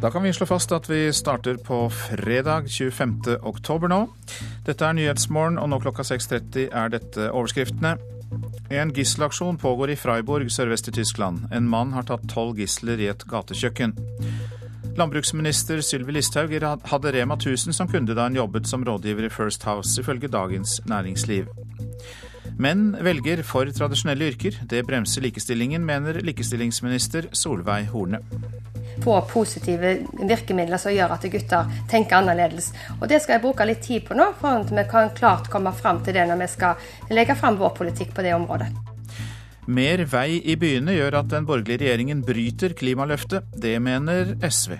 Da kan vi slå fast at vi starter på fredag 25. oktober nå. Dette er Nyhetsmorgen, og nå klokka 6.30 er dette overskriftene. En gisselaksjon pågår i Freiburg sørvest i Tyskland. En mann har tatt tolv gisler i et gatekjøkken. Landbruksminister Sylvi Listhaug hadde Rema 1000 som kunde da hun jobbet som rådgiver i First House, ifølge Dagens Næringsliv. Menn velger for tradisjonelle yrker. Det bremser likestillingen, mener likestillingsminister Solveig Horne få positive virkemidler som gjør at gutter tenker annerledes. Og Det skal jeg bruke litt tid på nå, for at vi kan klart komme fram til det når vi skal legge fram vår politikk på det området. Mer vei i byene gjør at den borgerlige regjeringen bryter klimaløftet. Det mener SV.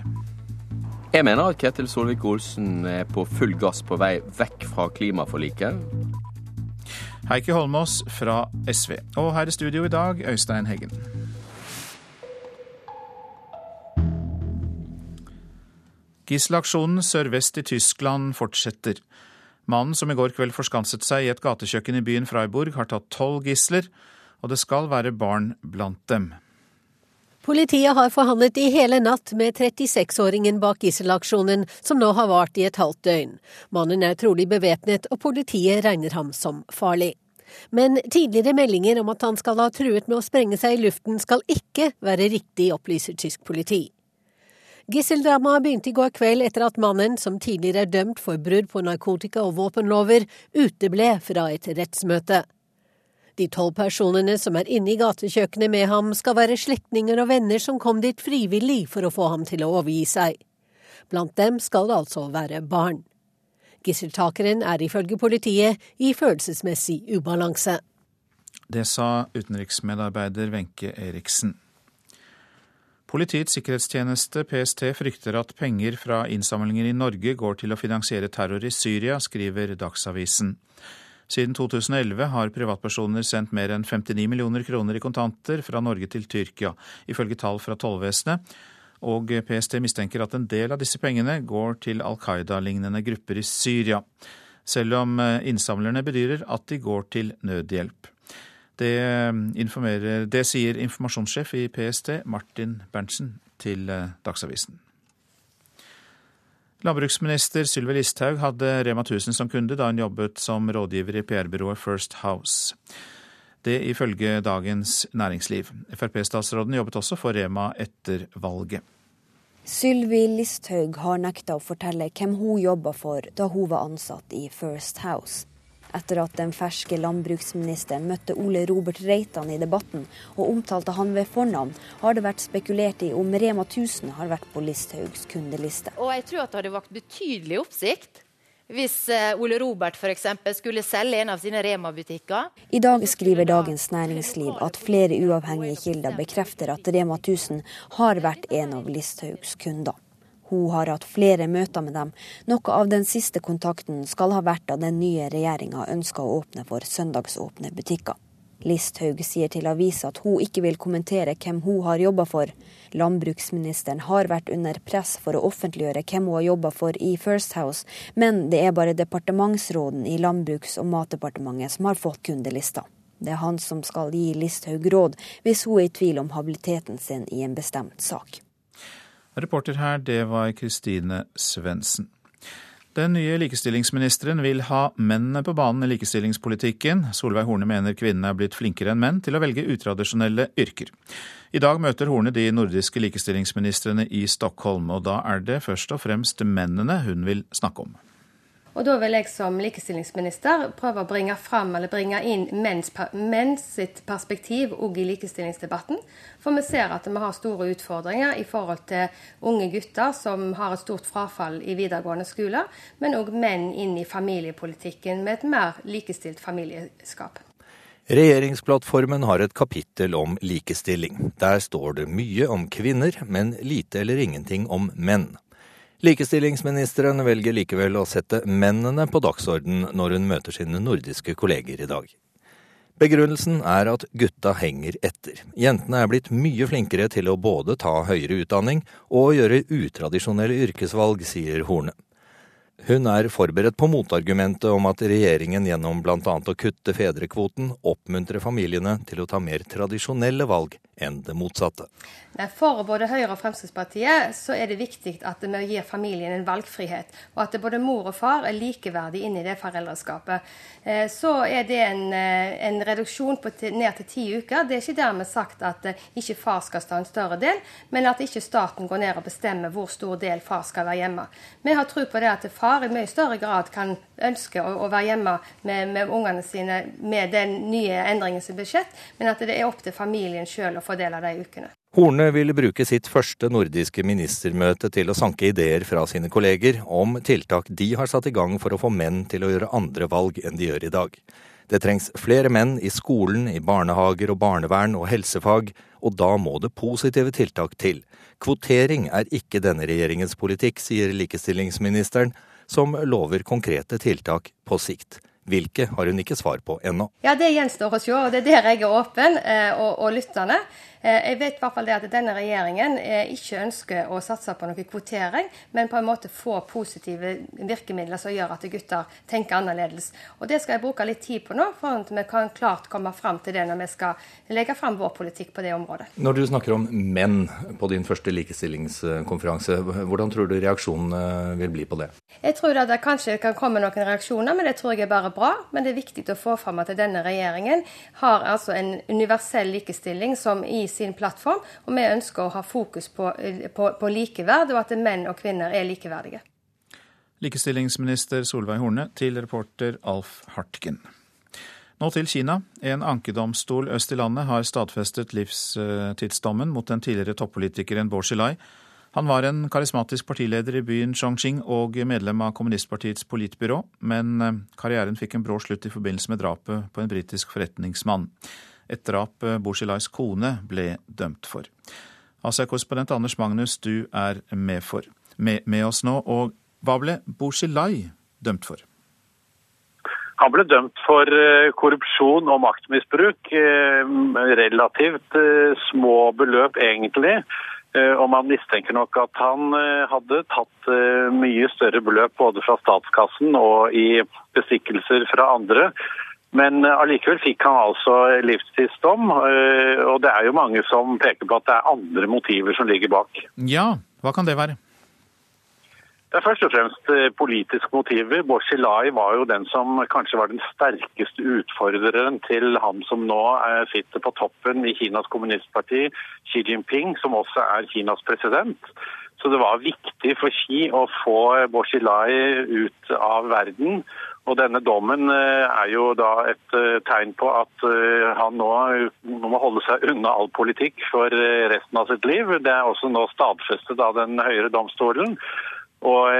Jeg mener at Ketil Solvik-Olsen er på full gass på vei vekk fra klimaforliket. Heikki Holmås fra SV. Og her i studio i dag, Øystein Heggen. Gisselaksjonen sørvest i Tyskland fortsetter. Mannen som i går kveld forskanset seg i et gatekjøkken i byen Freiburg, har tatt tolv gisler, og det skal være barn blant dem. Politiet har forhandlet i hele natt med 36-åringen bak gisselaksjonen, som nå har vart i et halvt døgn. Mannen er trolig bevæpnet, og politiet regner ham som farlig. Men tidligere meldinger om at han skal ha truet med å sprenge seg i luften, skal ikke være riktig, opplyser tysk politi. Gisseldramaet begynte i går kveld etter at mannen, som tidligere er dømt for brudd på narkotika- og våpenlover, uteble fra et rettsmøte. De tolv personene som er inne i gatekjøkkenet med ham, skal være slektninger og venner som kom dit frivillig for å få ham til å overgi seg. Blant dem skal det altså være barn. Gisseltakeren er ifølge politiet i følelsesmessig ubalanse. Det sa utenriksmedarbeider Wenche Eriksen. Politiets sikkerhetstjeneste, PST, frykter at penger fra innsamlinger i Norge går til å finansiere terror i Syria, skriver Dagsavisen. Siden 2011 har privatpersoner sendt mer enn 59 millioner kroner i kontanter fra Norge til Tyrkia, ifølge tall fra tollvesenet, og PST mistenker at en del av disse pengene går til Al Qaida-lignende grupper i Syria, selv om eh, innsamlerne bedyrer at de går til nødhjelp. Det, det sier informasjonssjef i PST, Martin Berntsen, til eh, Dagsavisen. Landbruksminister Sylvi Listhaug hadde Rema 1000 som kunde da hun jobbet som rådgiver i PR-byrået First House. Det ifølge Dagens Næringsliv. Frp-statsråden jobbet også for Rema etter valget. Sylvi Listhaug har nekta å fortelle hvem hun jobba for da hun var ansatt i First House etter at den ferske landbruksministeren møtte Ole Robert Reitan i debatten og omtalte han ved fornavn, har det vært spekulert i om Rema 1000 har vært på Listhaugs kundeliste. Og jeg tror at det hadde vakt betydelig oppsikt hvis eh, Ole Robert f.eks. skulle selge en av sine Rema-butikker. I dag skriver Dagens Næringsliv at flere uavhengige kilder bekrefter at Rema 1000 har vært en av Listhaugs kunder. Hun har hatt flere møter med dem. Noe av den siste kontakten skal ha vært da den nye regjeringa ønska å åpne for søndagsåpne butikker. Listhaug sier til avisa at hun ikke vil kommentere hvem hun har jobba for. Landbruksministeren har vært under press for å offentliggjøre hvem hun har jobba for i First House, men det er bare departementsråden i Landbruks- og matdepartementet som har fått kundelista. Det er han som skal gi Listhaug råd hvis hun er i tvil om habiliteten sin i en bestemt sak. Reporter her, det var Kristine Svendsen. Den nye likestillingsministeren vil ha mennene på banen i likestillingspolitikken. Solveig Horne mener kvinnene er blitt flinkere enn menn til å velge utradisjonelle yrker. I dag møter Horne de nordiske likestillingsministrene i Stockholm, og da er det først og fremst mennene hun vil snakke om. Og da vil jeg som likestillingsminister prøve å bringe fram eller bringe inn menns, menns sitt perspektiv òg i likestillingsdebatten. For vi ser at vi har store utfordringer i forhold til unge gutter som har et stort frafall i videregående skole, men òg menn inn i familiepolitikken med et mer likestilt familieskap. Regjeringsplattformen har et kapittel om likestilling. Der står det mye om kvinner, men lite eller ingenting om menn. Likestillingsministeren velger likevel å sette mennene på dagsorden når hun møter sine nordiske kolleger i dag. Begrunnelsen er at gutta henger etter. Jentene er blitt mye flinkere til å både ta høyere utdanning og gjøre utradisjonelle yrkesvalg, sier Horne. Hun er forberedt på motargumentet om at regjeringen gjennom bl.a. å kutte fedrekvoten oppmuntrer familiene til å ta mer tradisjonelle valg enn det motsatte. For både Høyre og Fremskrittspartiet så er det viktig at vi gir familien en valgfrihet, og at både mor og far er likeverdige inn i det foreldreskapet. Eh, så er det en, eh, en reduksjon på ned til ti uker. Det er ikke dermed sagt at eh, ikke far skal stå en større del, men at ikke staten går ned og bestemmer hvor stor del far skal være hjemme. Vi har tro på det at far i mye større grad kan ønske å, være hjemme med, med, ungene sine med den nye endringen som skjedd, men at det er opp til familien sjøl å fordele de ukene. Horne vil bruke sitt første nordiske ministermøte til å sanke ideer fra sine kolleger om tiltak de har satt i gang for å få menn til å gjøre andre valg enn de gjør i dag. Det trengs flere menn i skolen, i barnehager og barnevern og helsefag, og da må det positive tiltak til. Kvotering er ikke denne regjeringens politikk, sier likestillingsministeren, som lover konkrete tiltak på sikt. Hvilke har hun ikke svar på ennå. Ja, Det gjenstår å se, og det er der jeg er åpen eh, og, og lyttende. Eh, jeg vet i hvert fall det at denne regjeringen eh, ikke ønsker å satse på noe kvotering, men på en måte få positive virkemidler som gjør at gutter tenker annerledes. Og Det skal jeg bruke litt tid på nå, for at vi kan klart komme fram til det når vi skal legge fram vår politikk på det området. Når du snakker om menn på din første likestillingskonferanse, hvordan tror du reaksjonene vil bli på det? Jeg tror at det kanskje kan komme noen reaksjoner, men det tror jeg er bare bra. Men det er viktig å få fram at denne regjeringen har altså en universell likestilling som i sin plattform. Og vi ønsker å ha fokus på, på, på likeverd, og at menn og kvinner er likeverdige. Likestillingsminister Solveig Horne til reporter Alf Hartgen. Nå til Kina. En ankedomstol øst i landet har stadfestet livstidsdommen mot den tidligere toppolitikeren Bo Xilai. Han var en karismatisk partileder i byen Chongqing og medlem av kommunistpartiets politbyrå, men eh, karrieren fikk en brå slutt i forbindelse med drapet på en britisk forretningsmann et drap eh, kone ble dømt for. Asia-korrespondent Anders Magnus, du er med, for, med, med oss nå. og Hva ble Boshilai dømt for? Han ble dømt for eh, korrupsjon og maktmisbruk. Eh, relativt små beløp, egentlig. Og man mistenker nok at han hadde tatt mye større beløp både fra statskassen og i bestikkelser fra andre. Men eh, allikevel fikk han altså livstidsdom, eh, og det er jo mange som peker på at det er andre motiver som ligger bak. Ja, hva kan det være? Det er først og fremst eh, politiske motiver. Boshilai var jo den som kanskje var den sterkeste utfordreren til han som nå sitter på toppen i Kinas kommunistparti, Xi Jinping, som også er Kinas president. Så det var viktig for Xi å få Boshilai ut av verden. Og denne dommen eh, er jo da et eh, tegn på at eh, han nå må holde seg unna all politikk for resten av sitt liv. Det er også nå stadfestet av den høyere domstolen. Og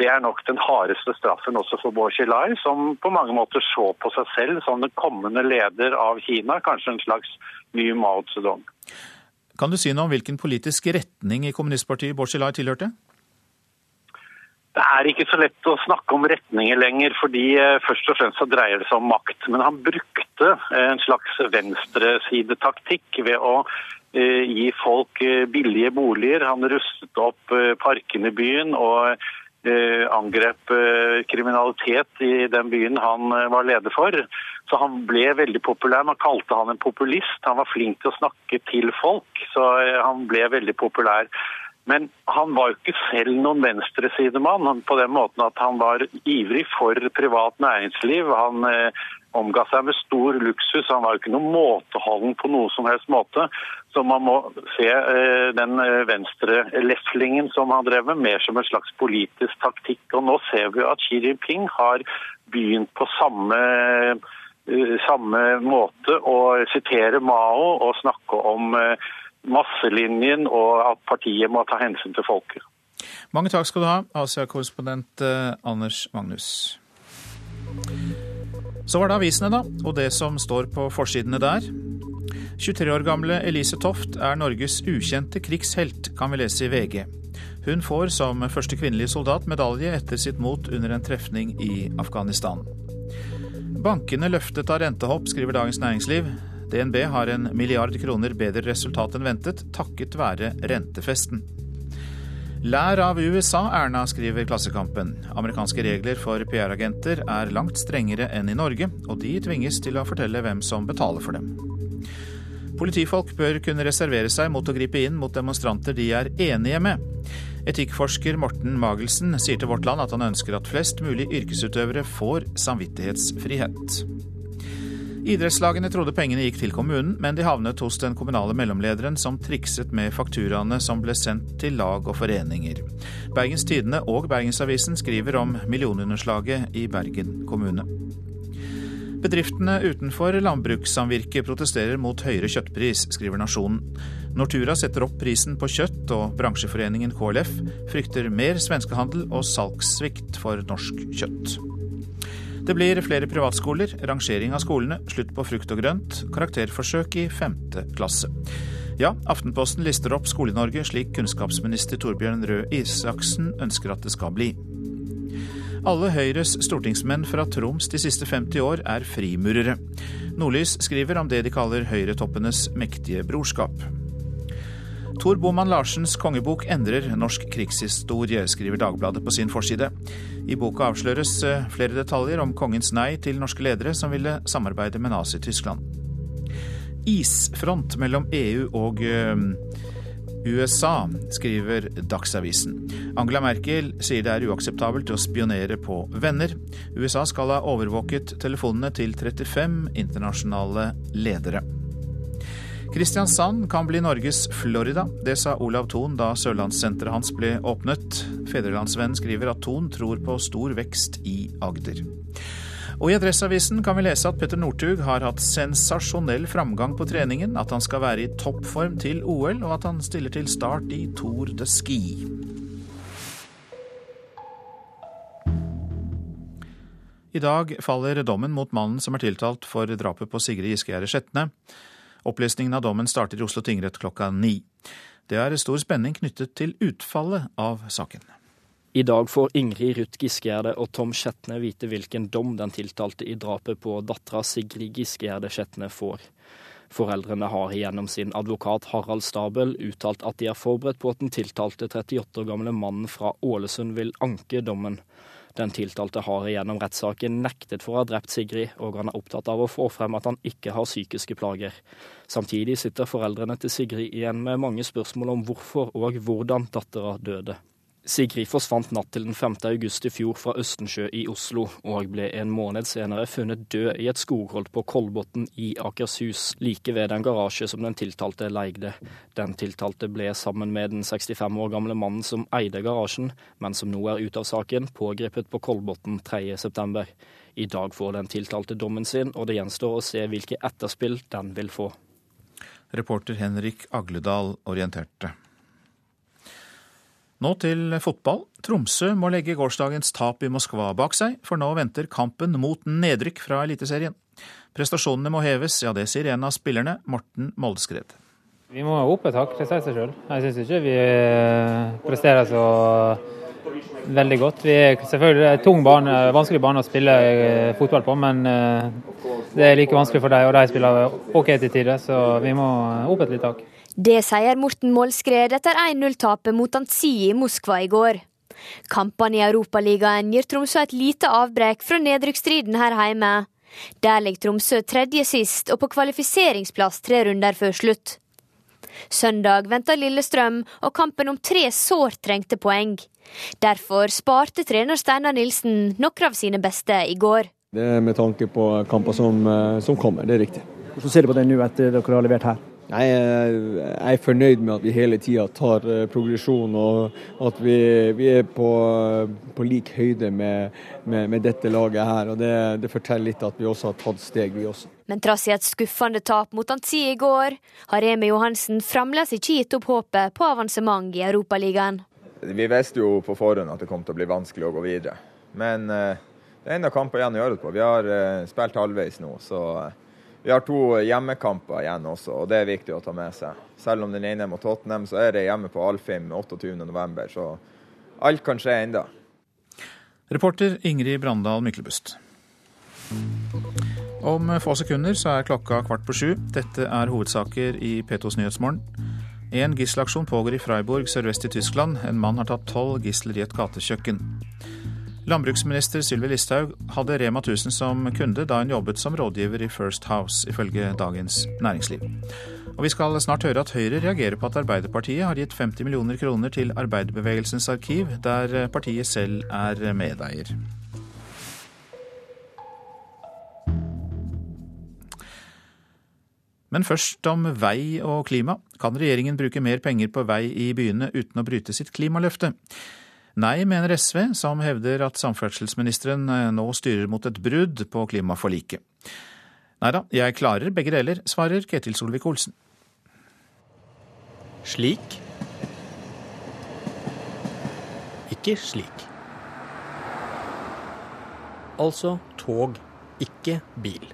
Det er nok den hardeste straffen også for Bo Xilai, som på mange måter så på seg selv som den kommende leder av Kina, kanskje en slags ny Mao Zedong. Kan du si noe om hvilken politisk retning i kommunistpartiet Bo Xilai tilhørte? Det er ikke så lett å snakke om retninger lenger, fordi eh, først og fremst så dreier det seg om makt. Men han brukte eh, en slags venstresidetaktikk ved å eh, gi folk billige boliger. Han rustet opp parkene i byen og angrep kriminalitet i den byen han var leder for. Så han ble veldig populær. Man kalte han en populist. Han var flink til å snakke til folk, så han ble veldig populær. Men han var jo ikke selv noen venstresidemann på den måten at han var ivrig for privat næringsliv. Han eh, omga seg med stor luksus. Han var jo ikke noen måteholden på noe som helst måte. Så man må se eh, den eh, venstreleflingen som han drev med, mer som en slags politisk taktikk. Og nå ser vi at Xi Jinping har begynt på samme eh, samme måte å sitere Mao og snakke om eh, masselinjen og at partiet må ta hensyn til folket. Mange takk skal du ha, Asia-korrespondent Anders Magnus. Så var det avisene, da, og det som står på forsidene der. 23 år gamle Elise Toft er Norges ukjente krigshelt, kan vi lese i VG. Hun får som første kvinnelige soldat medalje etter sitt mot under en trefning i Afghanistan. Bankene løftet av rentehopp, skriver Dagens Næringsliv. DNB har en milliard kroner bedre resultat enn ventet, takket være rentefesten. Lær av USA, Erna, skriver Klassekampen. Amerikanske regler for PR-agenter er langt strengere enn i Norge, og de tvinges til å fortelle hvem som betaler for dem. Politifolk bør kunne reservere seg mot å gripe inn mot demonstranter de er enige med. Etikkforsker Morten Magelsen sier til Vårt Land at han ønsker at flest mulig yrkesutøvere får samvittighetsfrihet. Idrettslagene trodde pengene gikk til kommunen, men de havnet hos den kommunale mellomlederen som trikset med fakturaene som ble sendt til lag og foreninger. Bergens Tidende og Bergensavisen skriver om millionunderslaget i Bergen kommune. Bedriftene utenfor landbrukssamvirket protesterer mot høyere kjøttpris, skriver Nasjonen. Nortura setter opp prisen på kjøtt, og bransjeforeningen KLF frykter mer svenskehandel og salgssvikt for norsk kjøtt. Det blir flere privatskoler, rangering av skolene, slutt på frukt og grønt, karakterforsøk i femte klasse. Ja, Aftenposten lister opp Skole-Norge slik kunnskapsminister Torbjørn Røe Isaksen ønsker at det skal bli. Alle Høyres stortingsmenn fra Troms de siste 50 år er frimurere. Nordlys skriver om det de kaller høyretoppenes mektige brorskap. Tor Boman Larsens kongebok endrer norsk krigshistorie, skriver Dagbladet på sin forside. I boka avsløres eh, flere detaljer om kongens nei til norske ledere som ville samarbeide med Nazi-Tyskland. Isfront mellom EU og eh, USA, skriver Dagsavisen. Angela Merkel sier det er uakseptabelt å spionere på venner. USA skal ha overvåket telefonene til 35 internasjonale ledere. Kristiansand kan bli Norges Florida. Det sa Olav Thon da Sørlandssenteret hans ble åpnet. Fedrelandsvennen skriver at Thon tror på stor vekst i Agder. Og i Adresseavisen kan vi lese at Petter Northug har hatt sensasjonell framgang på treningen, at han skal være i toppform til OL, og at han stiller til start i Tour de Ski. I dag faller dommen mot mannen som er tiltalt for drapet på Sigrid Giskegjerde Skjetne. Opplesningen av dommen starter i Oslo tingrett klokka ni. Det er stor spenning knyttet til utfallet av saken. I dag får Ingrid Ruth Giskegjerde og Tom Skjetne vite hvilken dom den tiltalte i drapet på dattera Sigrid Giskegjerde Skjetne får. Foreldrene har gjennom sin advokat Harald Stabel uttalt at de er forberedt på at den tiltalte 38 år gamle mannen fra Ålesund vil anke dommen. Den tiltalte har gjennom rettssaken nektet for å ha drept Sigrid, og han er opptatt av å få frem at han ikke har psykiske plager. Samtidig sitter foreldrene til Sigrid igjen med mange spørsmål om hvorfor og hvordan dattera døde. Sigrid forsvant natt til den 5. august i fjor fra Østensjø i Oslo, og ble en måned senere funnet død i et skogholt på Kolbotn i Akershus, like ved den garasje som den tiltalte leide. Den tiltalte ble sammen med den 65 år gamle mannen som eide garasjen, men som nå er ute av saken, pågrepet på Kolbotn 3.9. I dag får den tiltalte dommen sin, og det gjenstår å se hvilke etterspill den vil få. Reporter Henrik Agledal orienterte. Nå til fotball. Tromsø må legge gårsdagens tap i Moskva bak seg, for nå venter kampen mot nedrykk fra Eliteserien. Prestasjonene må heves, ja det sier en av spillerne, Morten Moldeskred. Vi må opp et hakk, det sier seg sjøl. Jeg syns ikke vi eh, presterer så veldig godt. Vi er selvfølgelig en tung bane, vanskelig bane å spille eh, fotball på, men eh, det er like vanskelig for dem, og de spiller OK til tider, så vi må opp et lite hakk. Det sier Morten Målskred etter 1-0-tapet mot Antsi i Moskva i går. Kampene i Europaligaen gir Tromsø et lite avbrekk fra nedrykksstriden her hjemme. Der ligger Tromsø tredje sist og på kvalifiseringsplass tre runder før slutt. Søndag venter Lillestrøm og kampen om tre sårt trengte poeng. Derfor sparte trener Steinar Nilsen noen av sine beste i går. Det er med tanke på kamper som, eh, som kommer, det er riktig. Hvordan ser du på det nå etter dere har levert her? Jeg er fornøyd med at vi hele tida tar eh, progresjon, og at vi, vi er på, på, lik høyde med, med, med, dette laget her. og det, det, forteller litt at vi også har tatt steg, vi også. Men trass i et skuffende tap mot Anzi i går, har Remi Johansen fremdeles ikke gitt opp håpet på avansement i Europaligaen. Vi visste jo på forhånd at det kom til å bli vanskelig å gå videre. Men uh, det er enda kamper igjen å gjøre det på. Vi har spilt halvveis nå, så vi har to hjemmekamper igjen også, og det er viktig å ta med seg. Selv om den ene er mot Tottenham, så er det hjemme på Alfheim 28.11, så alt kan skje enda. Reporter Ingrid Brandal Myklebust. Om få sekunder så er klokka kvart på sju. Dette er hovedsaker i P2s Nyhetsmorgen. En gisselaksjon pågår i Freiburg sørvest i Tyskland. En mann har tatt tolv gisler i et gatekjøkken. Landbruksminister Sylvi Listhaug hadde Rema 1000 som kunde da hun jobbet som rådgiver i First House, ifølge Dagens Næringsliv. Og vi skal snart høre at Høyre reagerer på at Arbeiderpartiet har gitt 50 millioner kroner til Arbeiderbevegelsens arkiv, der partiet selv er medeier. Men først om vei og klima. Kan regjeringen bruke mer penger på vei i byene uten å bryte sitt klimaløfte? Nei, mener SV, som hevder at samferdselsministeren eh, nå styrer mot et brudd på klimaforliket. Nei da, jeg klarer begge deler, svarer Ketil Solvik-Olsen. Slik. Ikke slik. Altså tog, ikke bil.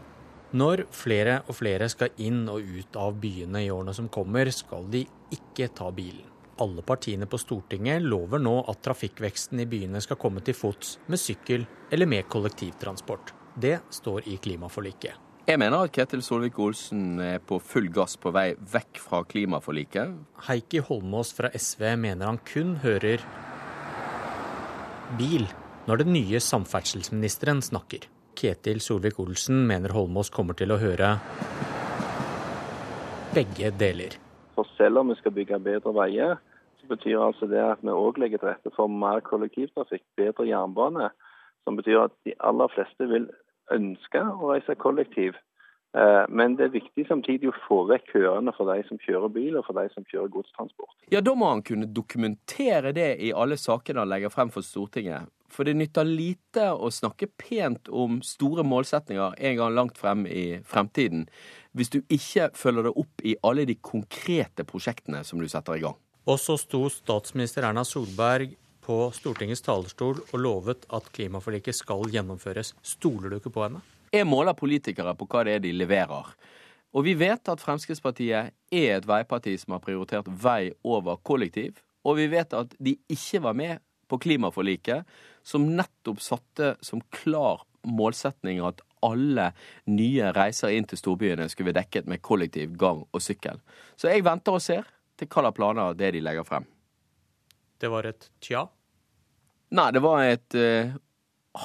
Når flere og flere skal inn og ut av byene i årene som kommer, skal de ikke ta bilen. Alle partiene på Stortinget lover nå at trafikkveksten i byene skal komme til fots, med sykkel eller med kollektivtransport. Det står i klimaforliket. Jeg mener at Ketil Solvik-Olsen er på full gass på vei vekk fra klimaforliket. Heikki Holmås fra SV mener han kun hører bil når den nye samferdselsministeren snakker. Ketil Solvik-Olsen mener Holmås kommer til å høre begge deler. For selv om vi skal bygge bedre veier, så betyr altså det at vi òg legger til rette for mer kollektivtrafikk, bedre jernbane. Som betyr at de aller fleste vil ønske å reise kollektiv. Eh, men det er viktig samtidig å få vekk køene for de som kjører bil, og for de som kjører godstransport. Ja, Da må han kunne dokumentere det i alle sakene han legger frem for Stortinget. For det nytter lite å snakke pent om store målsetninger en gang langt frem i fremtiden, hvis du ikke følger det opp i alle de konkrete prosjektene som du setter i gang. Og så sto statsminister Erna Solberg på Stortingets talerstol og lovet at klimaforliket skal gjennomføres. Stoler du ikke på henne? Jeg måler politikere på hva det er de leverer. Og vi vet at Fremskrittspartiet er et veiparti som har prioritert vei over kollektiv. Og vi vet at de ikke var med på klimaforliket, som nettopp satte som klar målsetning at alle nye reiser inn til storbyene skulle bli dekket med kollektiv, gang og sykkel. Så jeg venter og ser til hva slags planer det de legger frem. Det var et tja? Nei, det var et uh,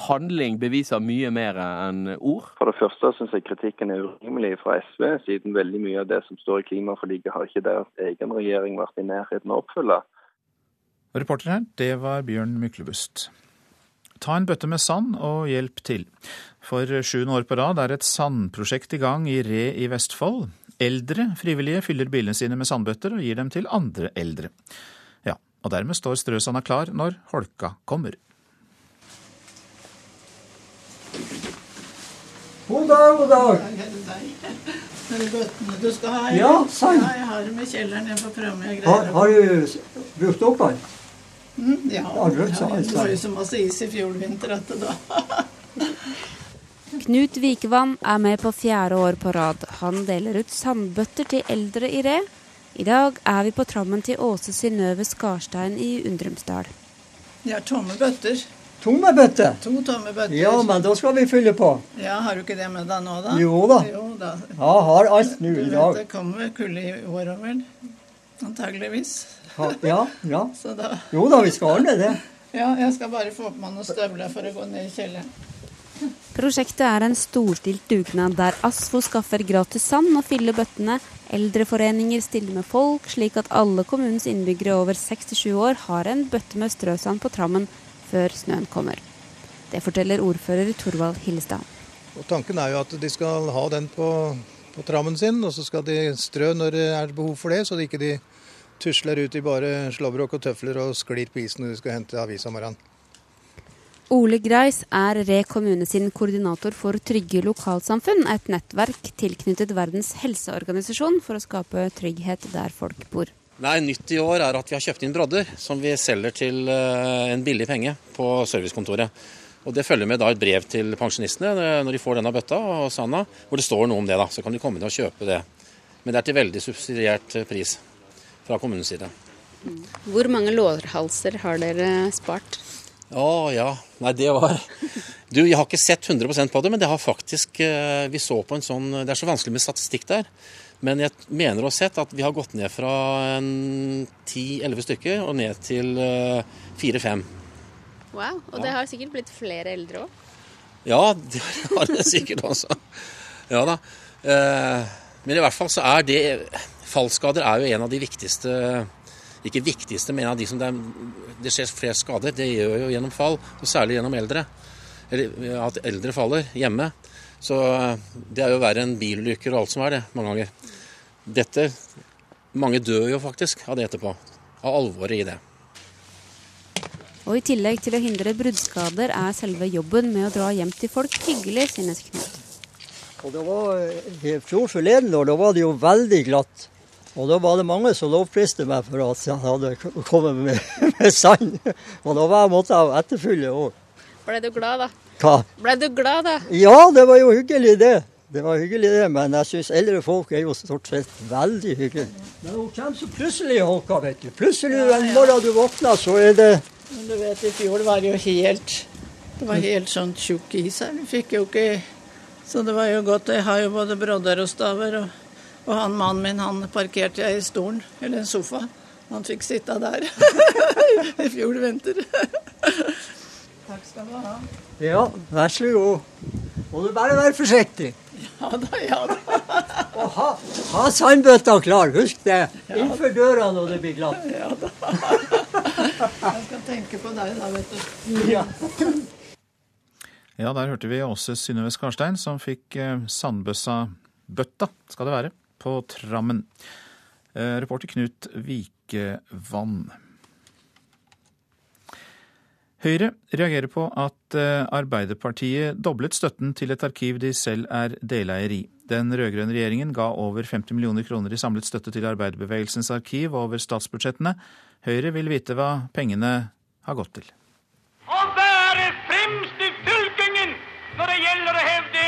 handling beviser mye mer enn ord. For det første syns jeg kritikken er urimelig fra SV, siden veldig mye av det som står i klimaforliket har ikke deres egen regjering vært i nærheten av å oppfylle. Reporter her, det var Bjørn Myklebust. Ta en bøtte med sand og hjelp til. For sjuende år på rad er et sandprosjekt i gang i Re i Vestfold. Eldre frivillige fyller bilene sine med sandbøtter og gir dem til andre eldre. Ja, og dermed står strøsanda klar når holka kommer. God dag, god dag. Du skal ha? Ja, sand. Ja, jeg har dem i kjelleren. Jeg får prøve om jeg Har, greier har du brukt opp den? Mm, ja, Ja, brukt det var jo så masse is i fjor vinter at da Knut Vikevann er med på fjerde år på rad. Han deler ut sandbøtter til eldre i Re. I dag er vi på trammen til Åse Synnøve Skarstein i Undrumsdal. De har tomme bøtter. Tomme bøtter? To tomme bøtter. Ja, men da skal vi fylle på. Ja, Har du ikke det med deg nå, da? Jo da. Jo, da. Ja, har alt nå i Du dag. vet, det kommer kulde i år òg, vel? Antageligvis. Ha, ja, ja. Så da Jo da, vi skal ordne det. Ja, jeg skal bare få på meg noen støvler for å gå ned i kjelleren. Prosjektet er en storstilt dugnad der ASFO skaffer gratis sand og fyller bøttene. Eldreforeninger stiller med folk, slik at alle kommunens innbyggere over 67 år har en bøtte med strøsand på trammen før snøen kommer. Det forteller ordfører Torvald Hillestad. Og Tanken er jo at de skal ha den på, på trammen sin, og så skal de strø når det er behov for det, så de ikke de tusler ut i bare slåbrok og tøfler og sklir på isen når du skal hente avis om morgenen. Ole Greis er Re kommune sin koordinator for Trygge lokalsamfunn, et nettverk tilknyttet Verdens helseorganisasjon for å skape trygghet der folk bor. Nei, Nytt i år er at vi har kjøpt inn brodder som vi selger til eh, en billig penge på servicekontoret. Og Det følger med da et brev til pensjonistene eh, når de får denne bøtta og sanda, hvor det står noe om det. da, Så kan de komme ned og kjøpe det. Men det er til veldig subsidiert eh, pris fra kommunens side. Hvor mange lårhalser har dere spart? Å ja. Nei, det var Du, jeg har ikke sett 100% på det, men det har faktisk eh, Vi så på en sånn Det er så vanskelig med statistikk der. Men jeg mener å ha sett at vi har gått ned fra 10-11 stykker og ned til 4-5. Wow, Og det har sikkert blitt flere eldre òg? Ja, det har det sikkert også. Ja da. Eh, men i hvert fall så er det Fallskader er jo en av de viktigste Ikke viktigste, men en av de som det, er, det skjer flest skader. Det gjør jo gjennom fall, og særlig gjennom eldre. Eller at eldre faller hjemme. Så det er jo verre enn bilulykker og alt som er det, mange ganger. Dette Mange dør jo faktisk av det etterpå. Av alvoret i det. Og i tillegg til å hindre bruddskader er selve jobben med å dra hjem til folk hyggelig, synes Knut. Og det var I fjor forleden år da var det jo veldig glatt. Og da var det mange som lovpriste meg for at jeg hadde kommet med, med sand. Og da var jeg måtte jeg etterfylle òg. Ble du glad, da? Hva? Ble du glad, da? Ja, det var jo hyggelig, det. Det var hyggelig det, men jeg syns eldre folk er jo stort sett veldig hyggelig. Men hun kommer så plutselig, Håka, vet du. Plutselig en morgen du våkner, så er det Men du vet, i fjor var det jo helt Det var helt sånn tjukk is her. Vi fikk jo ikke Så det var jo godt. Jeg har jo både brodder og staver. Og, og han mannen min, han parkerte jeg i stolen, eller en sofa. Han fikk sitte der i fjor vinter. Takk skal du ha. Ja, vær så god. Må du bare være forsiktig. Ja da, ja da. Og ha, ha sandbøtta klar, husk det. Innenfor døra når det blir glatt. Ja da. Jeg skal tenke på deg da, vet du. Ja. Ja, der hørte vi Åse Synnøve Skarstein, som fikk eh, sandbøssa-bøtta, skal det være, på trammen. Eh, reporter Knut Vikevann. Høyre reagerer på at eh, Arbeiderpartiet doblet støtten til et arkiv de selv er deleier i. Den rød-grønne regjeringen ga over 50 millioner kroner i samlet støtte til arbeiderbevegelsens arkiv over statsbudsjettene. Høyre vil vite hva pengene har gått til. Å være fremst i fylkingen når det gjelder å hevde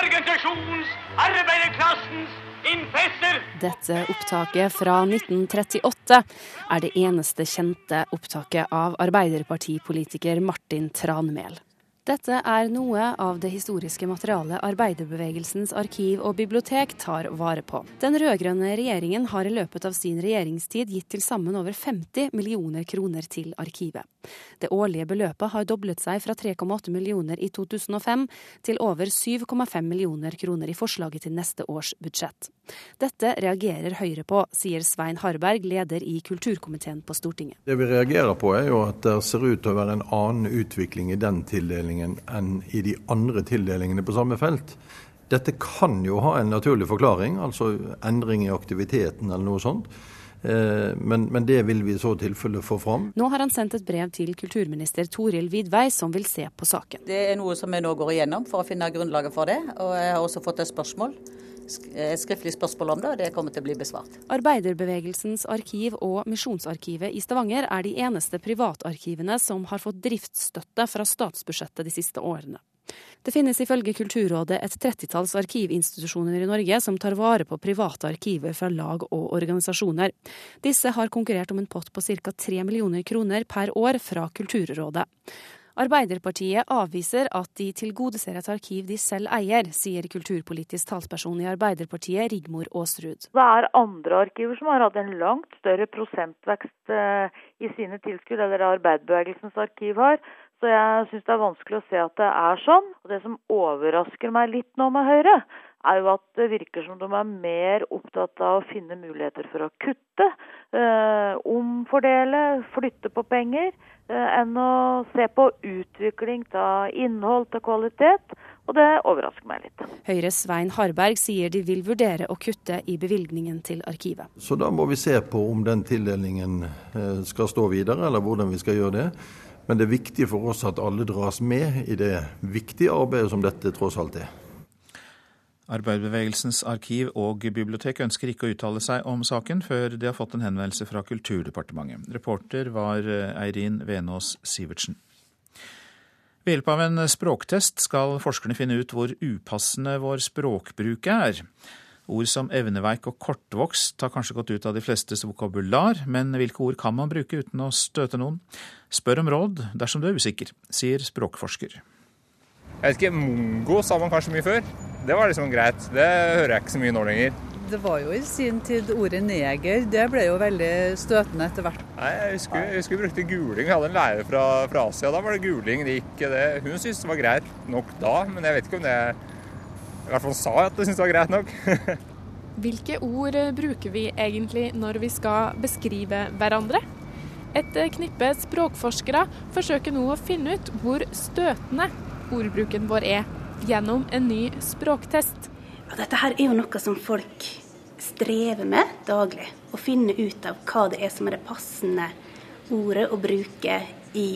organisasjons, arbeiderklassens interesser. Dette opptaket fra 1938 er det eneste kjente opptaket av arbeiderpartipolitiker Martin Tranmæl. Dette er noe av det historiske materialet arbeiderbevegelsens arkiv og bibliotek tar vare på. Den rød-grønne regjeringen har i løpet av sin regjeringstid gitt til sammen over 50 millioner kroner til arkivet. Det årlige beløpet har doblet seg fra 3,8 millioner i 2005 til over 7,5 millioner kroner i forslaget til neste års budsjett. Dette reagerer Høyre på, sier Svein Harberg, leder i kulturkomiteen på Stortinget. Det vi reagerer på er jo at det ser ut til å være en annen utvikling i den tildelingen enn i de andre tildelingene på samme felt. Dette kan jo ha en naturlig forklaring, altså endring i aktiviteten eller noe sånt. Men, men, det vil vi i så tilfelle få fram. Nå har han sendt et brev til kulturminister Toril Vidvei, som vil se på saken. Det er noe som vi nå går igjennom for å finne grunnlaget for det. Og jeg har også fått et spørsmål. Et skriftlig spørsmål om det, og det kommer til å bli besvart. Arbeiderbevegelsens arkiv og Misjonsarkivet i Stavanger er de eneste privatarkivene som har fått driftsstøtte fra statsbudsjettet de siste årene. Det finnes ifølge Kulturrådet et trettitalls arkivinstitusjoner i Norge som tar vare på private arkiver fra lag og organisasjoner. Disse har konkurrert om en pott på ca. 3 millioner kroner per år fra Kulturrådet. Arbeiderpartiet avviser at de tilgodeser et arkiv de selv eier, sier kulturpolitisk talsperson i Arbeiderpartiet, Rigmor Aasrud. Det er andre arkiver som har hatt en langt større prosentvekst i sine tilskudd, eller arbeiderbevegelsens arkiv har. Så jeg syns det er vanskelig å se at det er sånn. Og det som overrasker meg litt nå med Høyre, er jo at det virker som de er mer opptatt av å finne muligheter for å kutte, øh, omfordele, flytte på penger, eh, enn å se på utvikling av innhold til kvalitet. Og det overrasker meg litt. Høyres Svein Harberg sier de vil vurdere å kutte i bevilgningen til arkivet. Så da må vi se på om den tildelingen skal stå videre, eller hvordan vi skal gjøre det. Men det er viktig for oss at alle dras med i det viktige arbeidet som dette tross alt er. Arbeiderbevegelsens arkiv og bibliotek ønsker ikke å uttale seg om saken før de har fått en henvendelse fra Kulturdepartementet. Reporter var Eirin Venås Sivertsen. Ved hjelp av en språktest skal forskerne finne ut hvor upassende vår språkbruk er. Ord som evneveik og kortvokst har kanskje gått ut av de flestes vokabular, men hvilke ord kan man bruke uten å støte noen? Spør om råd dersom du er usikker, sier språkforsker. Jeg vet ikke, Mongo sa man kanskje mye før. Det var liksom greit. Det hører jeg ikke så mye nå lenger. Det var jo i sin tid ordet neger. Det ble jo veldig støtende etter hvert. Nei, Jeg husker, jeg husker vi brukte guling. Vi hadde en lærer fra, fra Asia. Da var det guling. Det gikk, det. Hun syntes det var greit nok da, men jeg vet ikke om det I hvert fall sa jeg at hun syntes det var greit nok. Hvilke ord bruker vi egentlig når vi skal beskrive hverandre? Et knippe språkforskere forsøker nå å finne ut hvor støtende ordbruken vår er, gjennom en ny språktest. Ja, dette her er jo noe som folk strever med daglig. Å finne ut av hva det er som er det passende ordet å bruke i,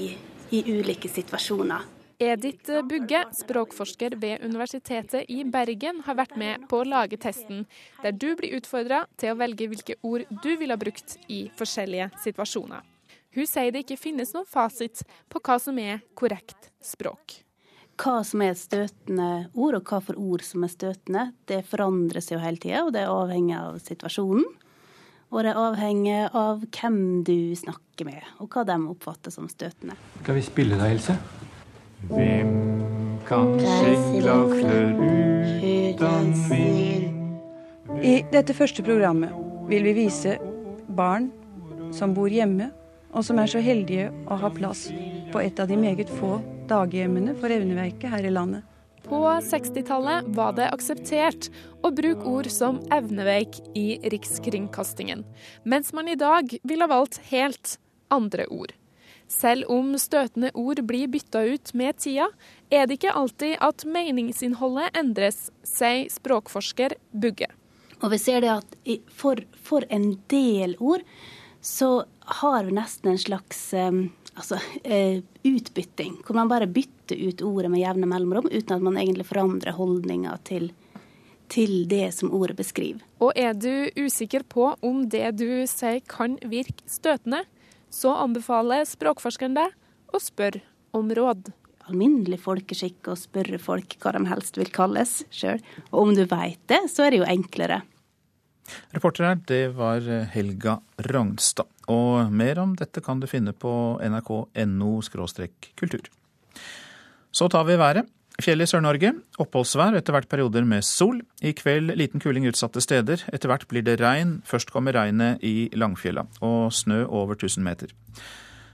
i ulike situasjoner. Edith Bugge, språkforsker ved Universitetet i Bergen, har vært med på å lage testen, der du blir utfordra til å velge hvilke ord du ville ha brukt i forskjellige situasjoner. Hun sier det ikke finnes noen fasit på hva som er korrekt språk. Hva som er støtende ord, og hva for ord som er støtende, det forandres jo hele tida, og det er avhengig av situasjonen. Og det er avhengig av hvem du snakker med, og hva de oppfatter som støtende. Skal vi spille da, Else? Hvem kan seglakler uten vind? I dette første programmet vil vi vise barn som bor hjemme, og som er så heldige å ha plass på et av de meget få daghjemmene for evneveike her i landet. På 60-tallet var det akseptert å bruke ord som evneveik i Rikskringkastingen, mens man i dag ville ha valgt helt andre ord. Selv om støtende ord blir bytta ut med tida, er det ikke alltid at meningsinnholdet endres, sier språkforsker Bugge. Og vi ser det at for, for en del ord så har vi nesten en slags um, altså, uh, utbytting, hvor man bare bytter ut ordet med jevne mellomrom, uten at man egentlig forandrer holdninga til, til det som ordet beskriver. Og er du usikker på om det du sier kan virke støtende, så anbefaler språkforskeren deg å spørre om råd. Alminnelig folkeskikk å spørre folk hva de helst vil kalles sjøl. Og om du veit det, så er det jo enklere. Reporter her, det var Helga Ragnstad. Og mer om dette kan du finne på nrk.no kultur. Så tar vi været. Fjell i Sør-Norge. Oppholdsvær, etter hvert perioder med sol. I kveld liten kuling utsatte steder. Etter hvert blir det regn. Først kommer regnet i Langfjella, og snø over 1000 meter.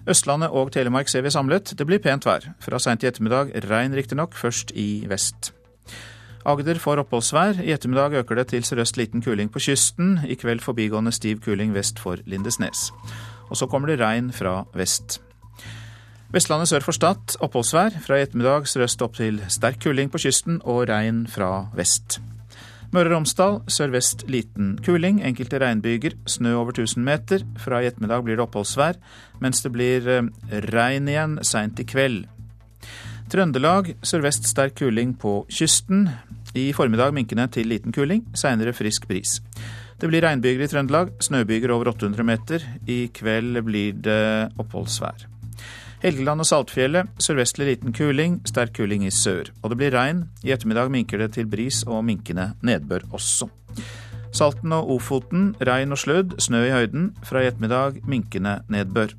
Østlandet og Telemark ser vi samlet. Det blir pent vær. Fra seint i ettermiddag regn riktignok, først i vest. Agder får oppholdsvær. I ettermiddag øker det til sørøst liten kuling på kysten. I kveld forbigående stiv kuling vest for Lindesnes. Og så kommer det regn fra vest. Vestlandet sør for Stad oppholdsvær. Fra i ettermiddag sørøst opp til sterk kuling på kysten og regn fra vest. Møre og Romsdal sørvest liten kuling, enkelte regnbyger, snø over 1000 meter. Fra i ettermiddag blir det oppholdsvær, mens det blir regn igjen seint i kveld. Trøndelag sørvest sterk kuling på kysten. I formiddag minkende til liten kuling, seinere frisk bris. Det blir regnbyger i Trøndelag, snøbyger over 800 meter. I kveld blir det oppholdsvær. Helgeland og Saltfjellet sørvestlig liten kuling, sterk kuling i sør. Og det blir regn. I ettermiddag minker det til bris og minkende nedbør også. Salten og Ofoten regn og sludd, snø i høyden. Fra i ettermiddag minkende nedbør.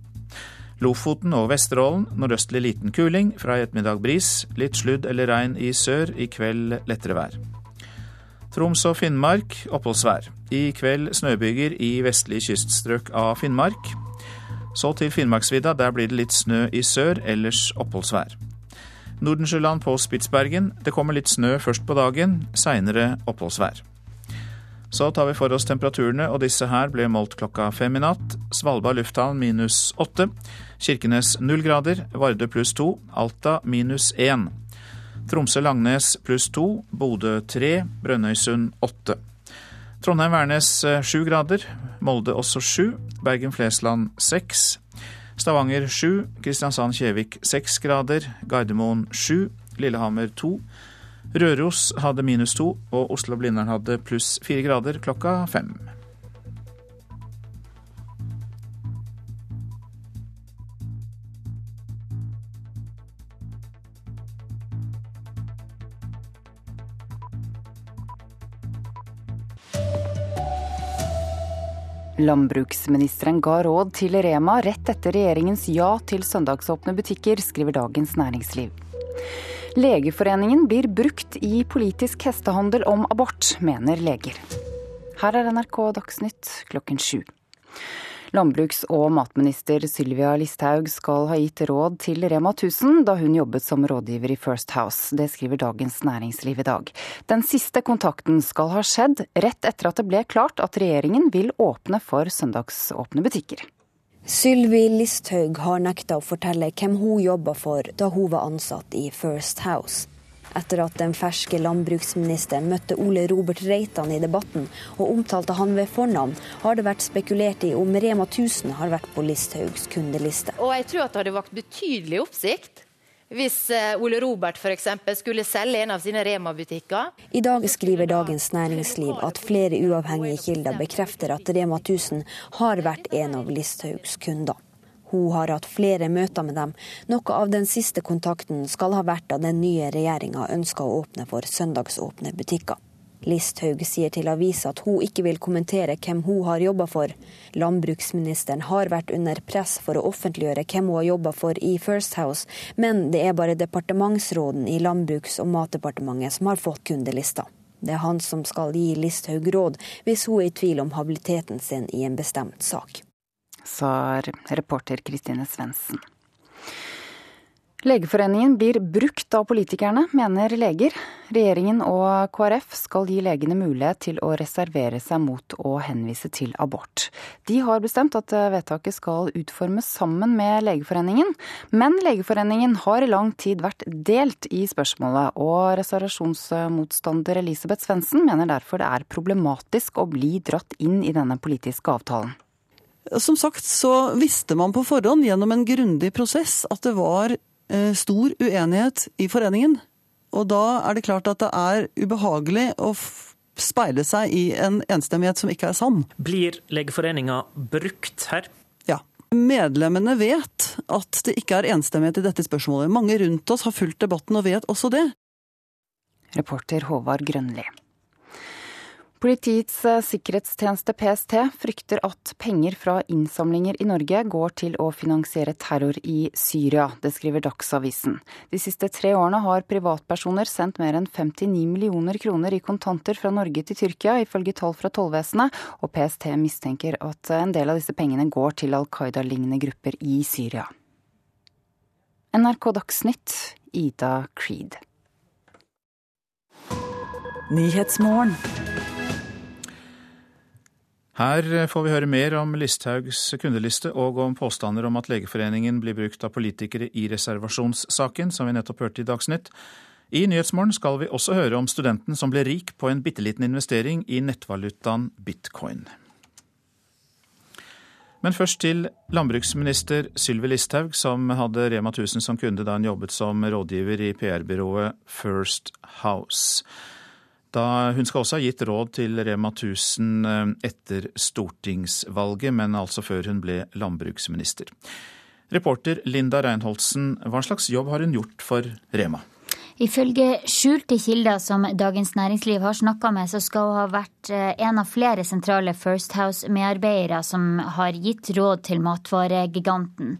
Lofoten og Vesterålen nordøstlig liten kuling. Fra i ettermiddag bris. Litt sludd eller regn i sør. I kveld lettere vær. Troms og Finnmark oppholdsvær. I kveld snøbyger i vestlige kyststrøk av Finnmark. Så til Finnmarksvidda. Der blir det litt snø i sør, ellers oppholdsvær. Nordensjøland på Spitsbergen. Det kommer litt snø først på dagen, seinere oppholdsvær. Så tar vi for oss temperaturene, og disse her ble målt klokka fem i natt. Svalbard lufthavn minus åtte. Kirkenes null grader. Vardø pluss to. Alta minus én. Tromsø-Langnes pluss to. Bodø tre. Brønnøysund åtte. Trondheim-Værnes sju grader. Molde også sju. Bergen-Flesland seks. Stavanger sju. Kristiansand-Kjevik seks grader. Gardermoen sju. Lillehammer to. Røros hadde minus to, og Oslo-Blindern hadde pluss fire grader klokka fem. Landbruksministeren ga råd til Rema rett etter regjeringens ja til søndagsåpne butikker, skriver Dagens Næringsliv. Legeforeningen blir brukt i politisk hestehandel om abort, mener leger. Her er NRK Dagsnytt klokken sju. Landbruks- og matminister Sylvia Listhaug skal ha gitt råd til Rema 1000 da hun jobbet som rådgiver i First House. Det skriver Dagens Næringsliv i dag. Den siste kontakten skal ha skjedd rett etter at det ble klart at regjeringen vil åpne for søndagsåpne butikker. Sylvi Listhaug har nekta å fortelle hvem hun jobba for da hun var ansatt i First House. Etter at den ferske landbruksministeren møtte Ole Robert Reitan i debatten og omtalte han ved fornavn, har det vært spekulert i om Rema 1000 har vært på Listhaugs kundeliste. Og jeg tror at det hadde vakt betydelig oppsikt hvis eh, Ole Robert f.eks. skulle selge en av sine Rema-butikker. I dag skriver Dagens Næringsliv at flere uavhengige kilder bekrefter at Rema 1000 har vært en av Listhaugs kunder. Hun har hatt flere møter med dem. Noe av den siste kontakten skal ha vært da den nye regjeringa ønska å åpne for søndagsåpne butikker. Listhaug sier til avisa at hun ikke vil kommentere hvem hun har jobba for. Landbruksministeren har vært under press for å offentliggjøre hvem hun har jobba for i First House, men det er bare departementsråden i Landbruks- og matdepartementet som har fått kundelista. Det er han som skal gi Listhaug råd hvis hun er i tvil om habiliteten sin i en bestemt sak sa reporter Kristine Svendsen. Legeforeningen blir brukt av politikerne, mener leger. Regjeringen og KrF skal gi legene mulighet til å reservere seg mot å henvise til abort. De har bestemt at vedtaket skal utformes sammen med Legeforeningen, men Legeforeningen har i lang tid vært delt i spørsmålet, og reservasjonsmotstander Elisabeth Svendsen mener derfor det er problematisk å bli dratt inn i denne politiske avtalen. Som sagt så visste man på forhånd gjennom en grundig prosess at det var stor uenighet i foreningen. Og da er det klart at det er ubehagelig å speile seg i en enstemmighet som ikke er sann. Blir Legeforeninga brukt her? Ja. Medlemmene vet at det ikke er enstemmighet i dette spørsmålet. Mange rundt oss har fulgt debatten og vet også det. Reporter Håvard Grønli. Politiets eh, sikkerhetstjeneste PST frykter at penger fra innsamlinger i Norge går til å finansiere terror i Syria. Det skriver Dagsavisen. De siste tre årene har privatpersoner sendt mer enn 59 millioner kroner i kontanter fra Norge til Tyrkia, ifølge tall fra tollvesenet, og PST mistenker at en del av disse pengene går til Al Qaida-lignende grupper i Syria. NRK Dagsnytt, Ida Creed. Nyhetsmorgen. Her får vi høre mer om Listhaugs kundeliste og om påstander om at Legeforeningen blir brukt av politikere i reservasjonssaken, som vi nettopp hørte i Dagsnytt. I Nyhetsmorgen skal vi også høre om studenten som ble rik på en bitte liten investering i nettvalutaen bitcoin. Men først til landbruksminister Sylvi Listhaug, som hadde Rema 1000 som kunde da hun jobbet som rådgiver i PR-byrået First House. Da hun skal også ha gitt råd til Rema 1000 eh, etter stortingsvalget, men altså før hun ble landbruksminister. Reporter Linda Reinholdsen, hva slags jobb har hun gjort for Rema? Ifølge skjulte kilder som Dagens Næringsliv har snakka med, så skal hun ha vært eh, en av flere sentrale First House-medarbeidere som har gitt råd til matvaregiganten.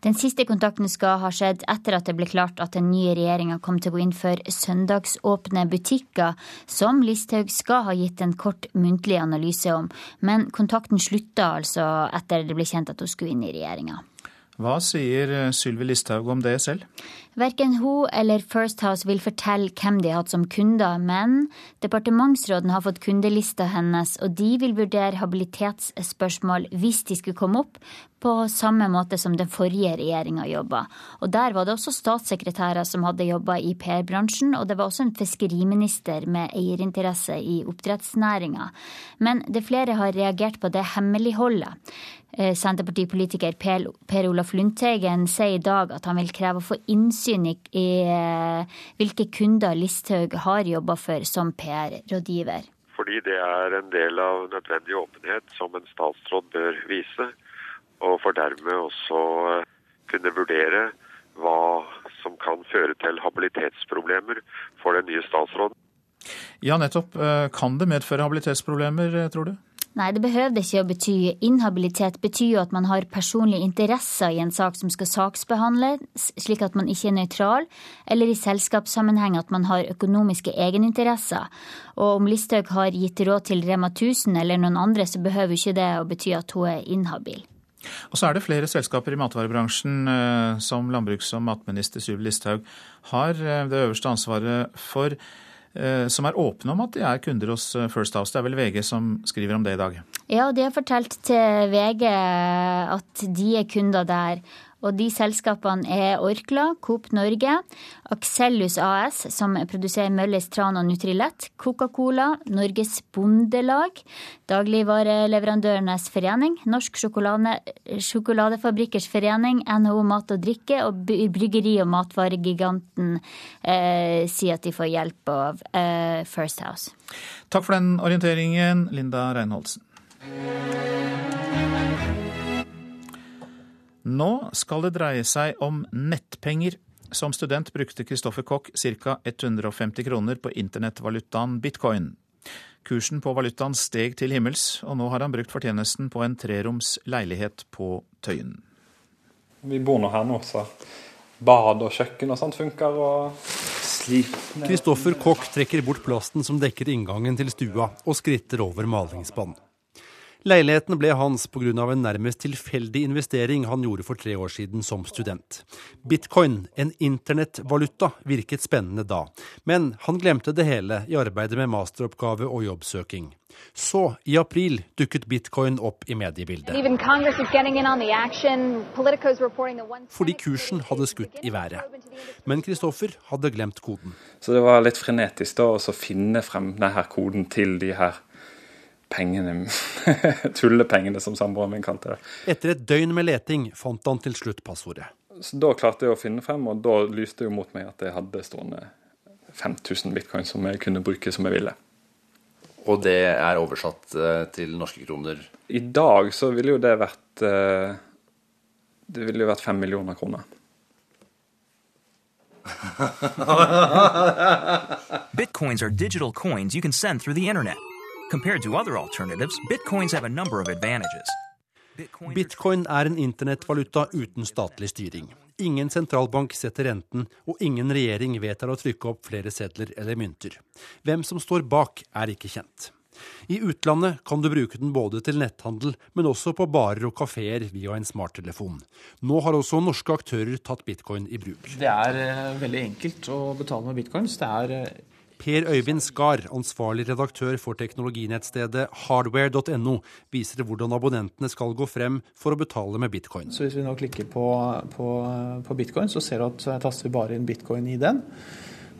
Den siste kontakten skal ha skjedd etter at det ble klart at den nye regjeringa kom til å gå inn for søndagsåpne butikker, som Listhaug skal ha gitt en kort muntlig analyse om. Men kontakten slutta altså etter det ble kjent at hun skulle inn i regjeringa. Hva sier eh, Sylvi Listhaug om det selv? Verken hun eller First House vil fortelle hvem de har hatt som kunder, men departementsråden har fått kundelista hennes, og de vil vurdere habilitetsspørsmål hvis de skulle komme opp, på samme måte som den forrige regjeringa jobba. Og der var det også statssekretærer som hadde jobba i PR-bransjen, og det var også en fiskeriminister med eierinteresse i oppdrettsnæringa. Men det flere har reagert på det hemmeligholdet. Eh, Senterpartipolitiker Per Olaf Lundteigen sier i dag at han vil kreve å få innsyn i, eh, hvilke kunder Listhaug har jobba for som PR-rådgiver. Fordi det er en del av nødvendig åpenhet som en statsråd bør vise. Og for dermed også eh, kunne vurdere hva som kan føre til habilitetsproblemer for den nye statsråden. Ja, nettopp. Kan det medføre habilitetsproblemer, tror du? Nei, det behøver ikke å bety. Inhabilitet betyr jo at man har personlige interesser i en sak som skal saksbehandles, slik at man ikke er nøytral, eller i selskapssammenheng at man har økonomiske egeninteresser. Og om Listhaug har gitt råd til Rema 1000 eller noen andre, så behøver ikke det å bety at hun er inhabil. Og så er det flere selskaper i matvarebransjen eh, som landbruks- og matminister Sylvi Listhaug har eh, det øverste ansvaret for. Eh, som er åpne om at de er kunder hos First House. Det er vel VG som skriver om det i dag? Ja, de har fortalt til VG at de er kunder der. Og de selskapene er Orkla, Coop Norge, Axellus AS, som produserer Mølles Tran og Nutrilett, Coca-Cola, Norges Bondelag, Dagligvareleverandørenes forening, Norsk sjokolade, Sjokoladefabrikkers forening, NHO Mat og Drikke og Bryggeri- og matvaregiganten eh, sier at de får hjelp av eh, First House. Takk for den orienteringen, Linda Reinholdsen. Nå skal det dreie seg om nettpenger. Som student brukte Kristoffer Koch ca. 150 kroner på internettvalutaen bitcoin. Kursen på valutaen steg til himmels, og nå har han brukt fortjenesten på en treroms leilighet på Tøyen. Vi bor nå her nå, så bad og kjøkken og sånt funker. og Kristoffer Koch trekker bort plasten som dekker inngangen til stua, og skritter over malingsspann. Leiligheten ble hans pga. en nærmest tilfeldig investering han gjorde for tre år siden som student. Bitcoin, en internettvaluta, virket spennende da, men han glemte det hele i arbeidet med masteroppgave og jobbsøking. Så, i april, dukket bitcoin opp i mediebildet. Fordi kursen hadde skutt i været. Men Kristoffer hadde glemt koden. Så det var litt frenetisk da å finne frem denne koden til de her pengene Tullepengene, som samboeren min kalte det. Etter et døgn med leting fant han til slutt passordet. Så Da klarte jeg å finne frem, og da lyste det jo mot meg at jeg hadde stående 5000 bitcoin som jeg kunne bruke som jeg ville. Og det er oversatt eh, til norske kroner? I dag så ville jo det vært eh, Det ville jo vært fem millioner kroner. Bitcoins are digital coins you can send through the internet. Compared to other alternatives, bitcoins have a number of advantages. Bitcoin er en internettvaluta uten statlig styring. Ingen sentralbank setter renten, og ingen regjering vedtar å trykke opp flere sedler eller mynter. Hvem som står bak, er ikke kjent. I utlandet kan du bruke den både til netthandel, men også på barer og kafeer via en smarttelefon. Nå har også norske aktører tatt bitcoin i bruk. Det er eh, veldig enkelt å betale med bitcoins. Det er eh, Per Øyvind Skar, ansvarlig redaktør for teknologinettstedet hardware.no, viser hvordan abonnentene skal gå frem for å betale med bitcoin. Så Hvis vi nå klikker på, på, på bitcoin, så ser du at jeg taster bare inn bitcoin i den.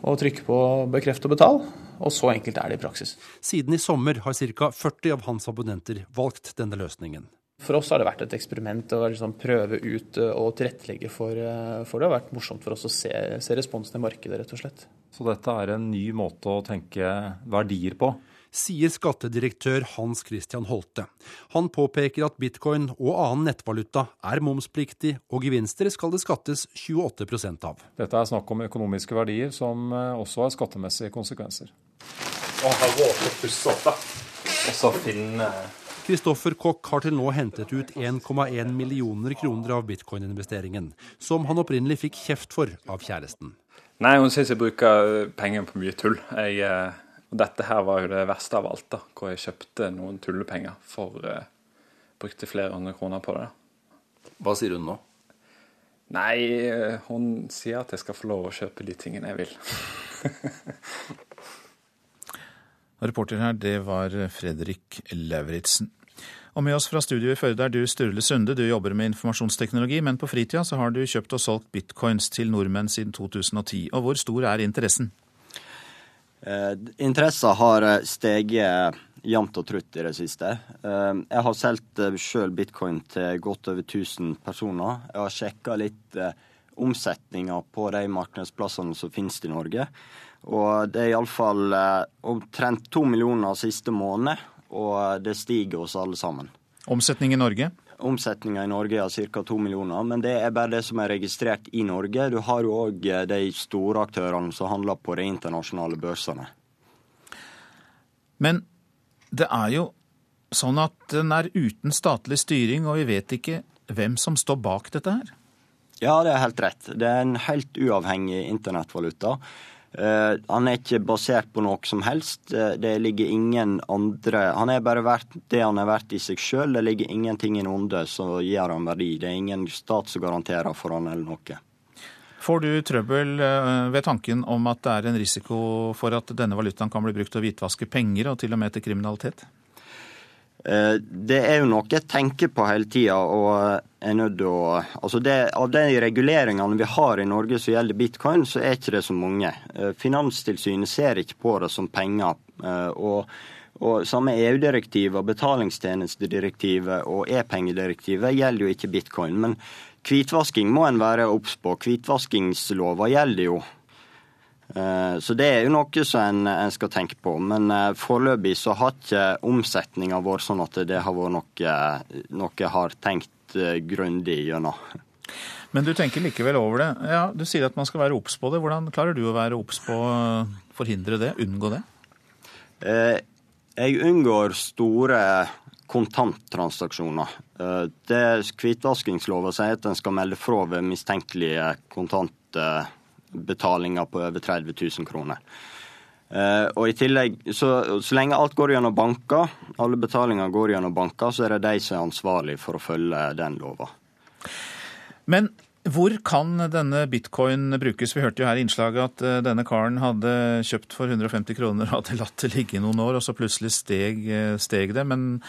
Og trykker på 'bekreft og betal'. Og så enkelt er det i praksis. Siden i sommer har ca. 40 av hans abonnenter valgt denne løsningen. For oss har det vært et eksperiment å liksom prøve ut eh, og tilrettelegge for, eh, for, det. Det har vært morsomt for oss å se, se responsen i markedet, rett og slett. Så dette er en ny måte å tenke verdier på? Sier skattedirektør Hans Christian Holte. Han påpeker at bitcoin og annen nettvaluta er momspliktig, og gevinster skal det skattes 28% av. Dette er snakk om økonomiske verdier som eh, også har skattemessige konsekvenser. Å her råd til å pusse opp, da. Og så finne Kristoffer Koch har til nå hentet ut 1,1 millioner kroner av bitcoin-investeringen, som han opprinnelig fikk kjeft for av kjæresten. Nei, hun syns jeg bruker penger på mye tull. Jeg, eh, og dette her var jo det verste av alt, da, hvor jeg kjøpte noen tullepenger for uh, Brukte flere hundre kroner på det. Hva sier hun nå? Nei, eh, hun sier at jeg skal få lov å kjøpe de tingene jeg vil. Reporter her, det var Fredrik Lauritzen. Og med oss fra studio i Førde er du Sturle Sunde. Du jobber med informasjonsteknologi, men på fritida så har du kjøpt og solgt bitcoins til nordmenn siden 2010. Og hvor stor er interessen? Eh, interessen har eh, steget jevnt og trutt i det siste. Eh, jeg har solgt eh, sjøl bitcoin til godt over 1000 personer. Jeg har sjekka litt eh, omsetninga på de markedsplassene som finnes i Norge. Og det er iallfall eh, omtrent to millioner siste måned, og det stiger hos alle sammen. Omsetning i Norge? Omsetninga i Norge er ca. to millioner, men det er bare det som er registrert i Norge. Du har jo òg eh, de store aktørene som handler på de internasjonale børsene. Men det er jo sånn at den er uten statlig styring, og vi vet ikke hvem som står bak dette her? Ja, det er helt rett. Det er en helt uavhengig internettvaluta. Uh, han er ikke basert på noe som helst. Uh, det ligger ingen andre Han er bare verdt det han er verdt i seg sjøl. Det ligger ingenting i onde som gir han verdi. Det er ingen stat som garanterer for han eller noe. Får du trøbbel uh, ved tanken om at det er en risiko for at denne valutaen kan bli brukt til å hvitvaske penger, og til og med til kriminalitet? Det er jo noe jeg tenker på hele tida. Altså Av de reguleringene vi har i Norge som gjelder bitcoin, så er ikke det så mange. Eh, Finanstilsynet ser ikke på det som penger. Eh, og, og Samme EU-direktivet, betalingstjenestedirektivet og e-pengedirektivet gjelder jo ikke bitcoin. Men hvitvasking må en være obs på. Hvitvaskingslova gjelder jo. Eh, så det er jo noe som en, en skal tenke på. Men foreløpig så har ikke omsetninga vært sånn at det har vært noe, noe har tenkt Eh, grundig gjennom. Men du tenker likevel over det. Ja, Du sier at man skal være obs på det. Hvordan klarer du å være obs på å forhindre det, unngå det? Eh, jeg unngår store kontanttransaksjoner. Eh, det Hvitvaskingsloven sier at en skal melde fra ved mistenkelige kontantbetalinger på over 30 000 kroner. Uh, og i tillegg, så, så, lenge alt går gjennom banker, alle betalinger går gjennom banker, så er det de som er ansvarlig for å følge den lova. Men hvor kan denne bitcoin brukes? Vi hørte jo her i innslaget at uh, denne karen hadde kjøpt for 150 kroner og hadde latt det ligge i noen år, og så plutselig steg, uh, steg det. Men,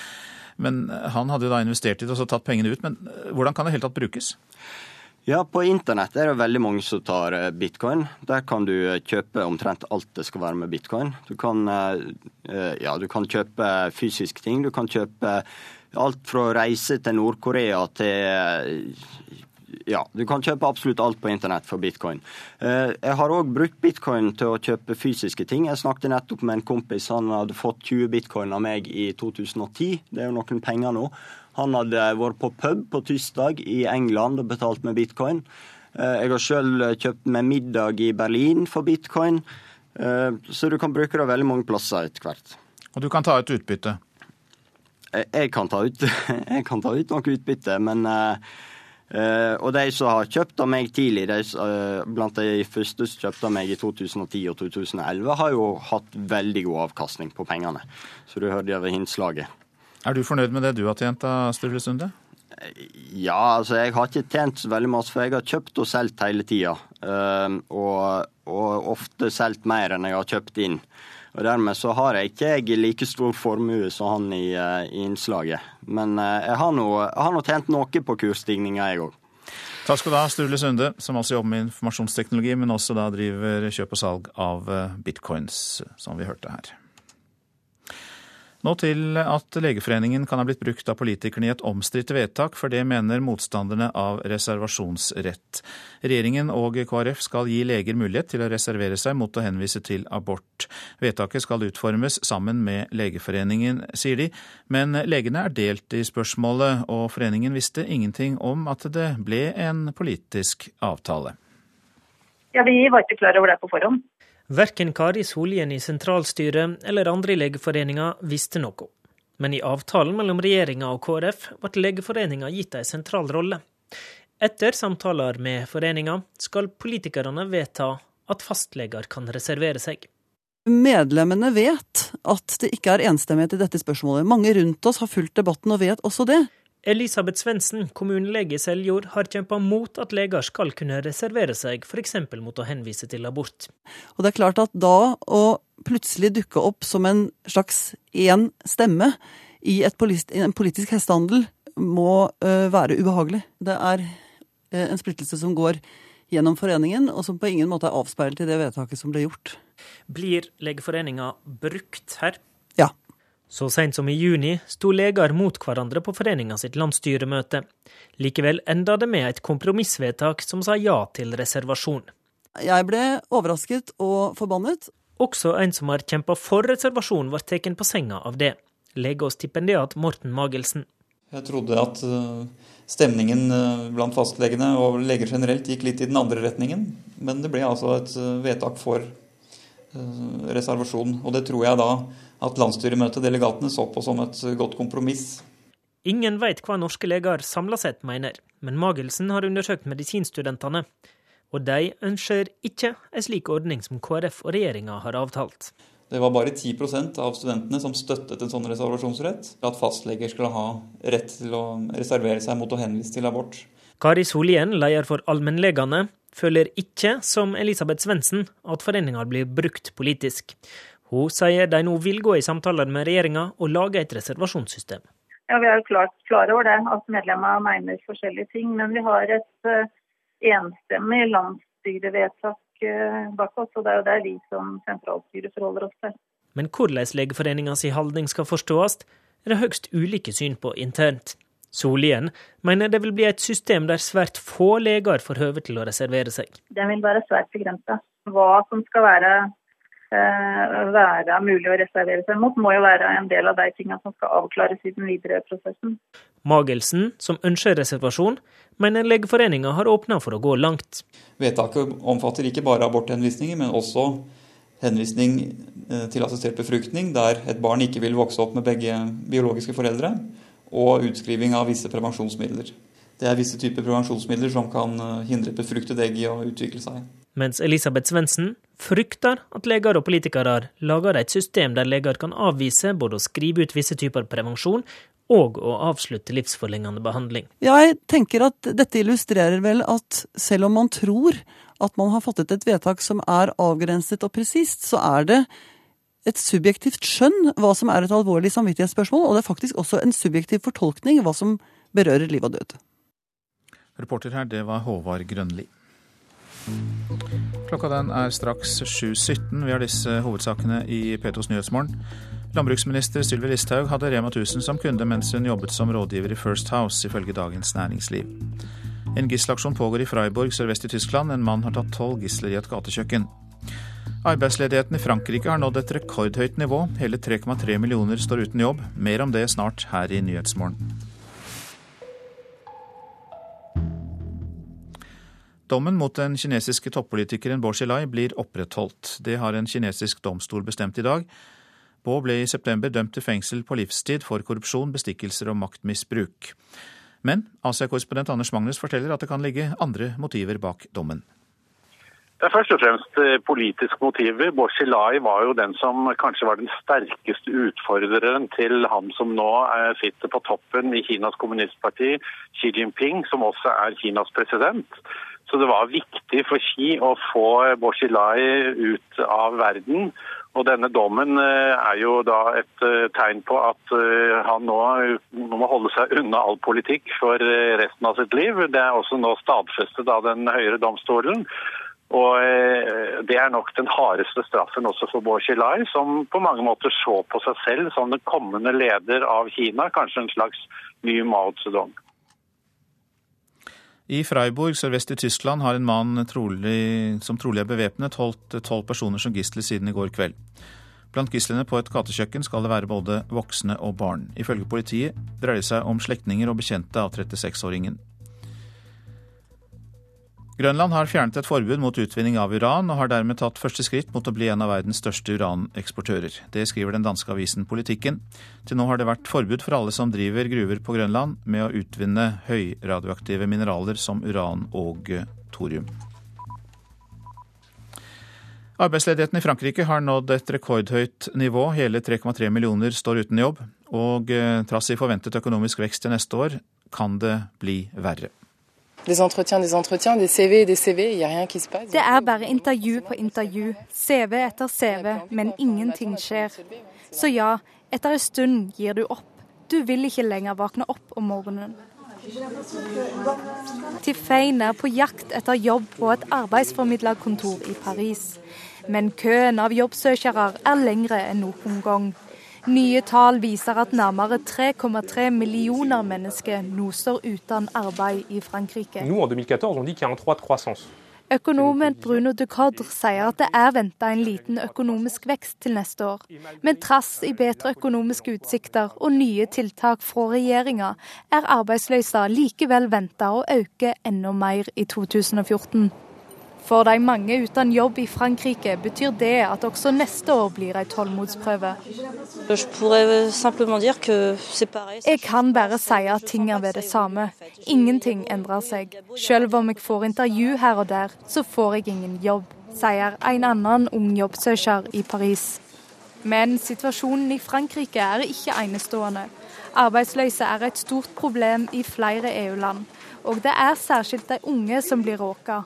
men, han hadde jo da investert i det og så tatt pengene ut. Men hvordan kan det helt tatt brukes? Ja, på internett er det veldig mange som tar eh, bitcoin. Der kan du eh, kjøpe omtrent alt det skal være med bitcoin. Du kan, eh, ja, du kan kjøpe fysiske ting. Du kan kjøpe alt fra reise til Nord-Korea til ja, du kan kjøpe absolutt alt på internett for bitcoin. Jeg har òg brukt bitcoin til å kjøpe fysiske ting. Jeg snakket nettopp med en kompis. Han hadde fått 20 bitcoin av meg i 2010. Det er jo noen penger nå. Han hadde vært på pub på tirsdag i England og betalt med bitcoin. Eh, jeg har sjøl kjøpt meg middag i Berlin for bitcoin. Eh, så du kan bruke det veldig mange plasser etter hvert. Og du kan ta ut utbytte? Jeg kan ta ut, kan ta ut noe utbytte, men Uh, og de som har kjøpt av meg tidlig, de, uh, blant de første som kjøpte av meg i 2010 og 2011, har jo hatt veldig god avkastning på pengene. Så du hørte over innslaget. Er du fornøyd med det du har tjent da, Sturle Sunde? Ja, altså jeg har ikke tjent så veldig masse, for jeg har kjøpt og solgt hele tida. Uh, og, og, ofte solgt mer enn jeg har kjøpt inn. Og Dermed så har jeg ikke like stor formue som han i, uh, i innslaget. Men uh, jeg har nå tjent noe på kursstigninga, jeg òg. Takk skal du ha, Sturle Sunde, som altså jobber med informasjonsteknologi, men også da driver kjøp og salg av eh, bitcoins, som vi hørte her. Nå til at Legeforeningen kan ha blitt brukt av politikerne i et omstridt vedtak, for det mener motstanderne av reservasjonsrett. Regjeringen og KrF skal gi leger mulighet til å reservere seg mot å henvise til abort. Vedtaket skal utformes sammen med Legeforeningen, sier de, men legene er delt i spørsmålet, og foreningen visste ingenting om at det ble en politisk avtale. Ja, Vi var ikke klar over det på forhånd. Verken Kari Solien i sentralstyret eller andre i Legeforeninga visste noe. Men i avtalen mellom regjeringa og KrF ble Legeforeninga gitt ei sentral rolle. Etter samtaler med foreninga skal politikerne vedta at fastleger kan reservere seg. Medlemmene vet at det ikke er enstemmighet i dette spørsmålet. Mange rundt oss har fulgt debatten og vet også det. Elisabeth Svendsen, kommunelege i Seljord, har kjempa mot at leger skal kunne reservere seg, f.eks. mot å henvise til abort. Og det er klart at da å plutselig dukke opp som en slags én stemme i politisk, en politisk hestehandel må uh, være ubehagelig. Det er uh, en splittelse som går gjennom foreningen, og som på ingen måte er avspeilet i det vedtaket som ble gjort. Blir Legeforeninga brukt her? Ja. Så seint som i juni sto leger mot hverandre på foreninga sitt landsstyremøte. Likevel enda det med et kompromissvedtak som sa ja til reservasjon. Jeg ble overrasket og forbannet. Også en som har kjempa for reservasjon, var tatt på senga av det. Lege og stipendiat Morten Magelsen. Jeg trodde at eh, stemningen eh, blant fastlegene og leger generelt gikk litt i den andre retningen. Men det ble altså et eh, vedtak for reservasjon. Og det tror jeg da at landsstyremøtet, delegatene, så på som et godt kompromiss. Ingen veit hva norske leger samla sett mener, men Magelsen har undersøkt medisinstudentene. Og de ønsker ikke en slik ordning som KrF og regjeringa har avtalt. Det var bare 10% av studentene som støttet en sånn reservasjonsrett. At fastleger skulle ha rett til å reservere seg mot å henvise til abort. Kari Solien, leder for allmennlegene, føler ikke, som Elisabeth Svendsen, at foreninga blir brukt politisk. Hun sier de nå vil gå i samtaler med regjeringa og lage et reservasjonssystem. Ja, Vi er jo klart klar over det, at medlemmer mener forskjellige ting. Men vi har et uh, enstemmig landsstyrevedtak uh, bak oss, og det er jo det vi som sentralstyre forholder oss til. Men hvordan Legeforeningas holdning skal forstås, er det høgst ulike syn på internt. Solien mener det vil bli et system der svært få leger får høve til å reservere seg. Det vil være svært begrensa. Hva som skal være Eh, være mulig å reservere seg mot, må jo være en del av de tingene som skal avklares i den videre prosessen. Magelsen, som ønsker reservasjon, mener Legeforeninga har åpna for å gå langt. Vedtaket omfatter ikke bare aborthenvisninger, men også henvisning eh, til assistert befruktning, der et barn ikke vil vokse opp med begge biologiske foreldre, og utskriving av visse prevensjonsmidler. Det er visse typer prevensjonsmidler som kan eh, hindre et befruktet egg i å utvikle seg mens Elisabeth Svendsen frykter at leger og politikere lager et system der leger kan avvise både å skrive ut visse typer prevensjon og å avslutte livsforlengende behandling. Jeg tenker at dette illustrerer vel at selv om man tror at man har fattet et vedtak som er avgrenset og presist, så er det et subjektivt skjønn hva som er et alvorlig samvittighetsspørsmål, og det er faktisk også en subjektiv fortolkning hva som berører liv og død. Reporter her, det var Håvard Grønli. Klokka den er straks 7.17. Vi har disse hovedsakene i P2s Nyhetsmorgen. Landbruksminister Sylvi Listhaug hadde Rema 1000 som kunde mens hun jobbet som rådgiver i First House, ifølge Dagens Næringsliv. En gisselaksjon pågår i Freiburg sørvest i Tyskland. En mann har tatt tolv gisler i et gatekjøkken. Arbeidsledigheten i Frankrike har nådd et rekordhøyt nivå. Hele 3,3 millioner står uten jobb. Mer om det snart her i Nyhetsmorgen. Dommen mot den kinesiske toppolitikeren Bo Xilai blir opprettholdt. Det har en kinesisk domstol bestemt i dag. Bo ble i september dømt til fengsel på livstid for korrupsjon, bestikkelser og maktmisbruk. Men Asia-korrespondent Anders Magnus forteller at det kan ligge andre motiver bak dommen. Det er først og fremst eh, politiske motiver. Bo Xilai var jo den som kanskje var den sterkeste utfordreren til ham som nå eh, sitter på toppen i Kinas kommunistparti, Xi Jinping, som også er Kinas president. Så det var viktig for Xi å få Boshilai ut av verden. Og denne dommen eh, er jo da et tegn på at han nå må holde seg unna all politikk for resten av sitt liv. Det er også nå stadfestet av den høyere domstolen. Og Det er nok den hardeste straffen også for Bo Xilai, som på mange måter så på seg selv som den kommende leder av Kina, kanskje en slags ny Mao Zedong. I Freiburg sørvest i Tyskland har en mann trolig, som trolig er bevæpnet, holdt tolv personer som gisler siden i går kveld. Blant gislene på et gatekjøkken skal det være både voksne og barn. Ifølge politiet dreier det seg om slektninger og bekjente av 36-åringen. Grønland har fjernet et forbud mot utvinning av uran, og har dermed tatt første skritt mot å bli en av verdens største uraneksportører. Det skriver den danske avisen Politikken. Til nå har det vært forbud for alle som driver gruver på Grønland med å utvinne høyradioaktive mineraler som uran og thorium. Arbeidsledigheten i Frankrike har nådd et rekordhøyt nivå. Hele 3,3 millioner står uten jobb. Og eh, trass i forventet økonomisk vekst til neste år, kan det bli verre. Des entretiens, des entretiens, des CV, des CV, il n'y a rien qui se passe. Det er bare intervju på intervju, CV etter CV, men ingenting skjer. Så ja, etter en stund gir du opp. Du vil ikke lenger våkne opp om morgenen. Tiffein er på jakt etter jobb på et arbeidsformidlerkontor i Paris. Men køen av jobbsøkere er lengre enn noen gang. Nye tall viser at nærmere 3,3 millioner mennesker nå står uten arbeid i Frankrike. Økonomen Bruno Ducodre sier at det er venta en liten økonomisk vekst til neste år. Men trass i bedre økonomiske utsikter og nye tiltak fra regjeringa, er arbeidsløsa likevel venta å øke enda mer i 2014. For de mange uten jobb i Frankrike betyr det at også neste år blir en tålmodsprøve. Jeg kan bare si at ting er ved det samme. Ingenting endrer seg. Selv om jeg får intervju her og der, så får jeg ingen jobb, sier en annen ung jobbsøker i Paris. Men situasjonen i Frankrike er ikke enestående. Arbeidsløse er et stort problem i flere EU-land, og det er særskilt de unge som blir råka.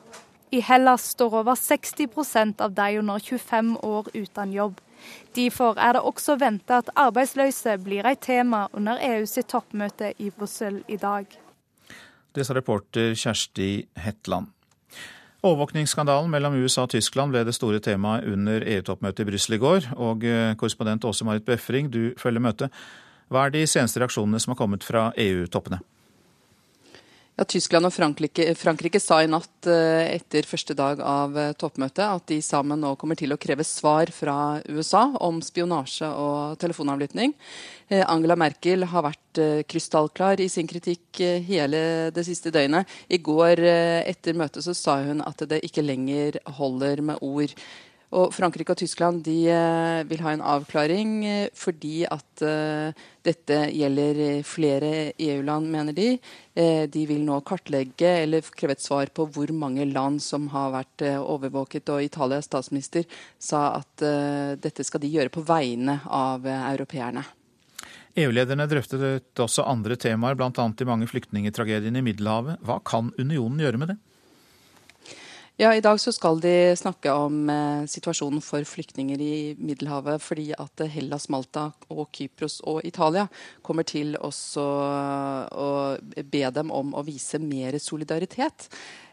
I Hellas står over 60% av de under 25 år uten jobb. Derfor er det også venta at arbeidsløse blir et tema under EU sitt toppmøte i Brussel i dag. Det sa reporter Kjersti Hetland. Overvåkningsskandalen mellom USA og Tyskland ble det store temaet under EU-toppmøtet i Brussel i går. Og eh, korrespondent Åse Marit Befring, du følger møtet. Hva er de seneste reaksjonene som har kommet fra EU-toppene? Ja, Tyskland og Frankrike, Frankrike, sa i natt eh, etter første dag av eh, toppmøtet at de sammen nå kommer til å kreve svar fra USA om spionasje og telefonavlytting. Eh, Angela Merkel har vært krystallklar i sin kritikk hele det siste døgnet. I går etter møtet så sa hun at det ikke lenger holder med ord. Og Frankrike og Tyskland eh, vil ha en avklaring eh, fordi at uh, dette gjelder flere EU-land, mener de. De vil nå kartlegge eller kreve et svar på hvor mange land som har vært overvåket. Og Italias statsminister sa at dette skal de gjøre på vegne av europeerne. EU-lederne drøftet også andre temaer, bl.a. de mange flyktningetragediene i Middelhavet. Hva kan unionen gjøre med det? Ja, I dag så skal de snakke om eh, situasjonen for flyktninger i Middelhavet. Fordi at Hellas, Malta, og Kypros og Italia kommer til å be dem om å vise mer solidaritet.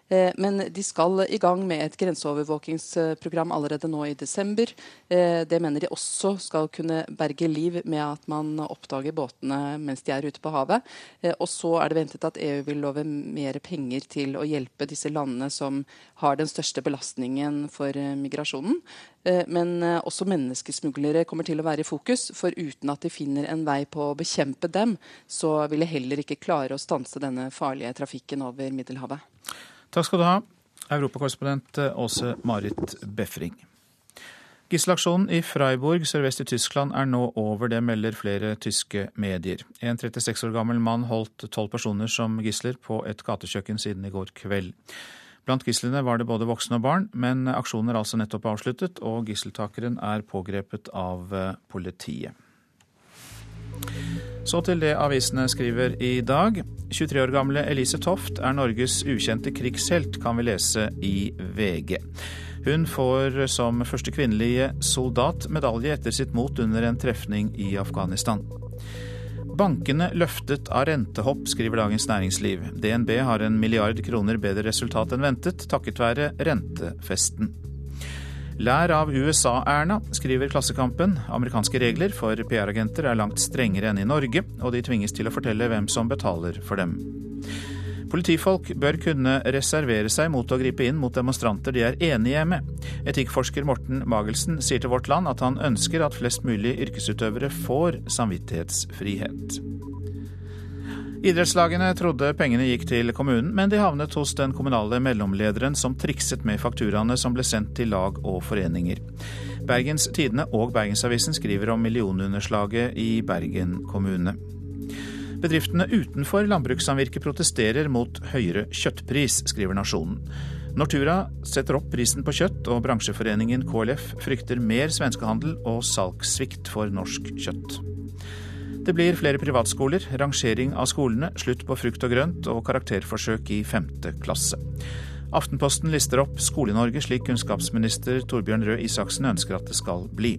Eh, men de skal i gang med et grenseovervåkingsprogram allerede nå i desember. Eh, det mener de også skal kunne berge liv med at man oppdager båtene mens de er ute på havet. Eh, og så er det ventet at EU vil love mer penger til å hjelpe disse landene som har den største belastningen for migrasjonen. Men også menneskesmuglere kommer til å være i fokus. For uten at de finner en vei på å bekjempe dem, så vil de heller ikke klare å stanse denne farlige trafikken over Middelhavet. Takk skal du ha, europakorrespondent Åse Marit Befring. Gisselaksjonen i Freiburg sørvest i Tyskland er nå over, det melder flere tyske medier. En 36 år gammel mann holdt tolv personer som gisler på et gatekjøkken siden i går kveld. Blant gislene var det både voksne og barn, men aksjonen er altså nettopp avsluttet, og gisseltakeren er pågrepet av politiet. Så til det avisene skriver i dag. 23 år gamle Elise Toft er Norges ukjente krigshelt, kan vi lese i VG. Hun får som første kvinnelige soldat medalje etter sitt mot under en trefning i Afghanistan. Bankene løftet av rentehopp, skriver Dagens Næringsliv. DNB har en milliard kroner bedre resultat enn ventet, takket være rentefesten. Lær av USA-Erna, skriver Klassekampen. Amerikanske regler for PR-agenter er langt strengere enn i Norge, og de tvinges til å fortelle hvem som betaler for dem. Politifolk bør kunne reservere seg mot å gripe inn mot demonstranter de er enige med. Etikkforsker Morten Magelsen sier til Vårt Land at han ønsker at flest mulig yrkesutøvere får samvittighetsfrihet. Idrettslagene trodde pengene gikk til kommunen, men de havnet hos den kommunale mellomlederen som trikset med fakturaene som ble sendt til lag og foreninger. Bergens Tidende og Bergensavisen skriver om millionunderslaget i Bergen kommune. Bedriftene utenfor landbrukssamvirket protesterer mot høyere kjøttpris, skriver Nasjonen. Nortura setter opp prisen på kjøtt, og bransjeforeningen KLF frykter mer svenskehandel og salgssvikt for norsk kjøtt. Det blir flere privatskoler, rangering av skolene, slutt på frukt og grønt og karakterforsøk i femte klasse. Aftenposten lister opp Skole-Norge slik kunnskapsminister Torbjørn Røe Isaksen ønsker at det skal bli.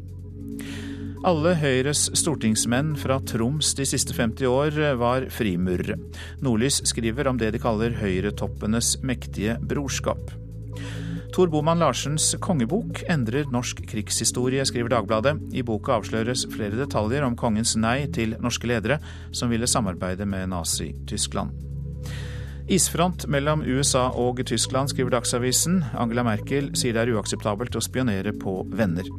Alle Høyres stortingsmenn fra Troms de siste 50 år var frimurere. Nordlys skriver om det de kaller høyretoppenes mektige brorskap. Tor Boman Larsens kongebok endrer norsk krigshistorie, skriver Dagbladet. I boka avsløres flere detaljer om kongens nei til norske ledere som ville samarbeide med Nazi-Tyskland. Isfront mellom USA og Tyskland, skriver Dagsavisen. Angela Merkel sier det er uakseptabelt å spionere på venner.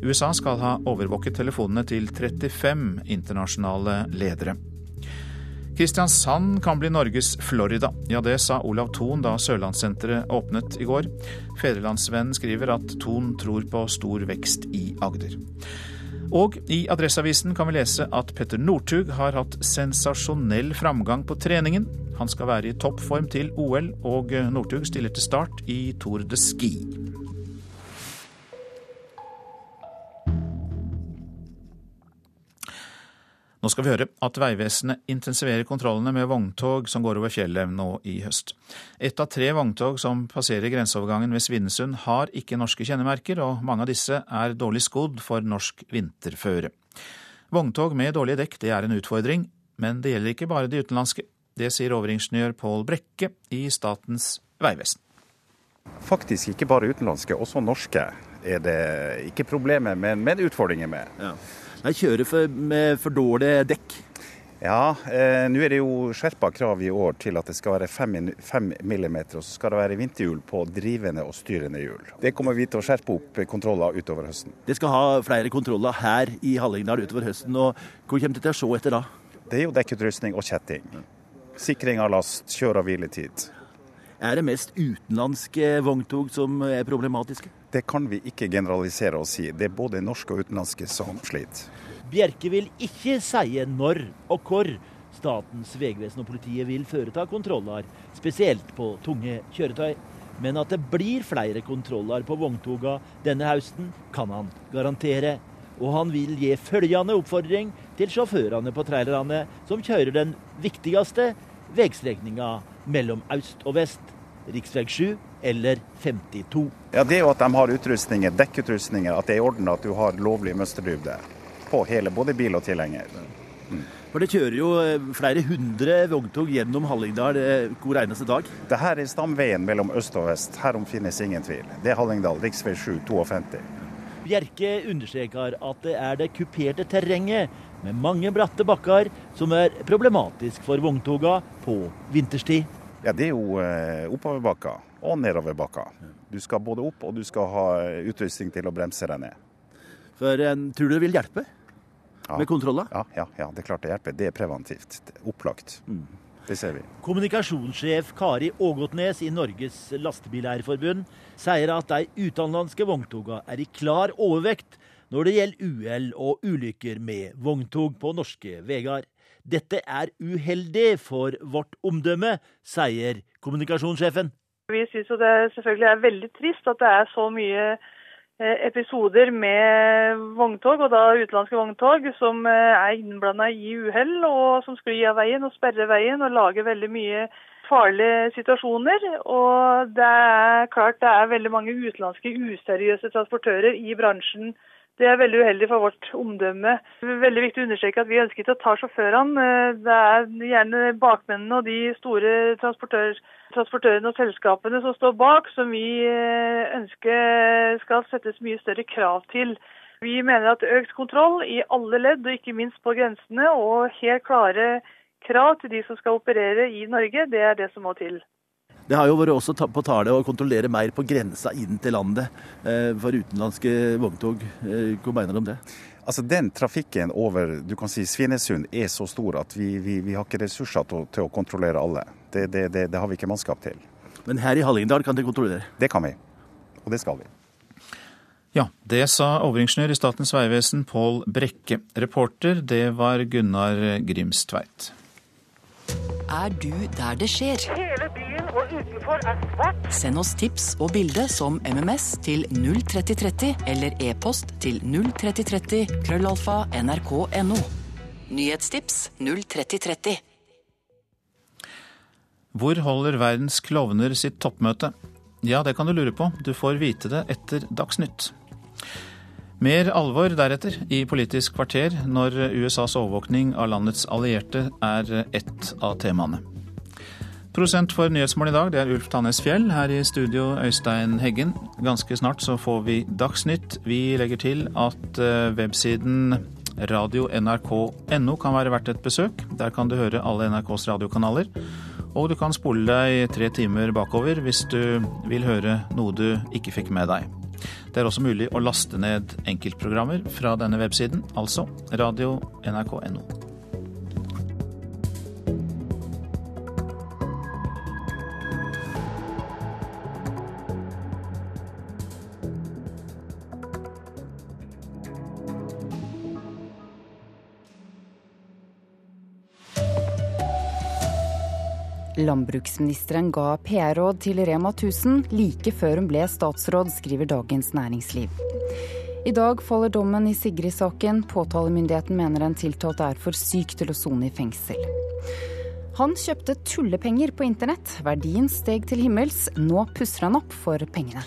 USA skal ha overvåket telefonene til 35 internasjonale ledere. Kristiansand kan bli Norges Florida. Ja, det sa Olav Thon da Sørlandssenteret åpnet i går. Fedrelandsvennen skriver at Thon tror på stor vekst i Agder. Og i Adresseavisen kan vi lese at Petter Northug har hatt sensasjonell framgang på treningen. Han skal være i toppform til OL, og Northug stiller til start i Tour de Ski. Nå skal vi høre at Vegvesenet intensiverer kontrollene med vogntog som går over fjellet nå i høst. Ett av tre vogntog som passerer grenseovergangen ved Svinesund har ikke norske kjennemerker, og mange av disse er dårlig skodd for norsk vinterføre. Vogntog med dårlige dekk det er en utfordring, men det gjelder ikke bare de utenlandske. Det sier overingeniør Pål Brekke i Statens vegvesen. Faktisk ikke bare utenlandske, også norske er det ikke problemer, men, men utfordringer med. Ja. De kjører for, med for dårlige dekk. Ja, eh, nå er det jo skjerpa krav i år til at det skal være 5 millimeter, og så skal det være vinterhjul på drivende og styrende hjul. Det kommer vi til å skjerpe opp kontroller utover høsten. Det skal ha flere kontroller her i Hallingdal utover høsten. og Hvor kommer det til å se etter da? Det er jo dekkutrustning og kjetting. Sikring av last, kjør- og hviletid. Er det mest utenlandske vogntog som er problematiske? Det kan vi ikke generalisere og si. Det er både norske og utenlandske som sliter. Bjerke vil ikke si når og hvor Statens vegvesen og politiet vil foreta kontroller, spesielt på tunge kjøretøy. Men at det blir flere kontroller på vogntoga denne høsten, kan han garantere. Og han vil gi følgende oppfordring til sjåførene på trailerne som kjører den viktigste veistrekninga mellom øst og vest, rv. 7 eller 52. Ja, Det er jo at de har utrustninger, dekkutrustninger, at det er i orden at du har lovlig mønsterdybde på hele, både bil og tilhenger. Mm. For det kjører jo eh, flere hundre vogntog gjennom Hallingdal eh, hver eneste dag? Det her er stamveien mellom øst og vest. Herom finnes ingen tvil. Det er Hallingdal, rv. 7 52. Bjerke understreker at det er det kuperte terrenget med mange bratte bakker som er problematisk for vogntoga på vinterstid. Ja, Det er jo eh, oppoverbakker og nedoverbakker. Du skal både opp og du skal ha utrustning til å bremse deg ned. For en, Tror du det vil hjelpe ja. med kontroller? Ja, ja, ja, det er klart det hjelper. Det er preventivt. Det er opplagt. Mm. Det ser vi. Kommunikasjonssjef Kari Ågotnes i Norges Lastebileierforbund sier at de utenlandske vogntogene er i klar overvekt når det gjelder uhell og ulykker med vogntog på norske veier. Dette er uheldig for vårt omdømme, sier kommunikasjonssjefen. Vi syns det selvfølgelig er veldig trist at det er så mye eh, episoder med vogntog, og da utenlandske vogntog, som eh, er innblanda i uhell, og som sklir av veien og sperrer veien og lager veldig mye farlige situasjoner. Og det er klart det er veldig mange utenlandske useriøse transportører i bransjen det er veldig uheldig for vårt omdømme. Det er veldig viktig å understreke at vi ønsker ikke å ta sjåførene. Det er gjerne bakmennene og de store transportør, transportørene og selskapene som står bak, som vi eh, ønsker skal settes mye større krav til. Vi mener at økt kontroll i alle ledd, og ikke minst på grensene, og helt klare krav til de som skal operere i Norge, det er det som må til. Det har jo vært også på tale å kontrollere mer på grensa inn til landet eh, for utenlandske vogntog. Eh, hva mener du om det? Altså Den trafikken over du kan si Svinesund er så stor at vi, vi, vi har ikke ressurser til, til, å kontrollere alle. Det, det, det, det har vi ikke mannskap til. Men her i Hallingdal kan dere kontrollere? Det kan vi. Og det skal vi. Ja, det sa overingeniør i Statens vegvesen Pål Brekke. Reporter, det var Gunnar Grimstveit. Er du der det skjer? Hele byen og utenfor er svart. Send oss tips og bilde som MMS til 03030 eller e-post til 03030 krøllalfa nrk.no. Nyhetstips 03030. Hvor holder verdens klovner sitt toppmøte? Ja, det kan du lure på. Du får vite det etter Dagsnytt. Mer alvor deretter i Politisk kvarter, når USAs overvåkning av landets allierte er ett av temaene. Prosent for Nyhetsmål i dag, det er Ulf Tannes Fjell. Her i studio Øystein Heggen. Ganske snart så får vi Dagsnytt. Vi legger til at eh, websiden radio.nrk.no kan være verdt et besøk. Der kan du høre alle NRKs radiokanaler. Og du kan spole deg tre timer bakover hvis du vil høre noe du ikke fikk med deg. Det er også mulig å laste ned enkeltprogrammer fra denne websiden, altså radio.nrk.no. Landbruksministeren ga PR-råd til Rema 1000 like før hun ble statsråd, skriver Dagens Næringsliv. I dag faller dommen i Sigrid-saken. Påtalemyndigheten mener en tiltalt er for syk til å sone i fengsel. Han kjøpte tullepenger på internett. Verdien steg til himmels. Nå pusser han opp for pengene.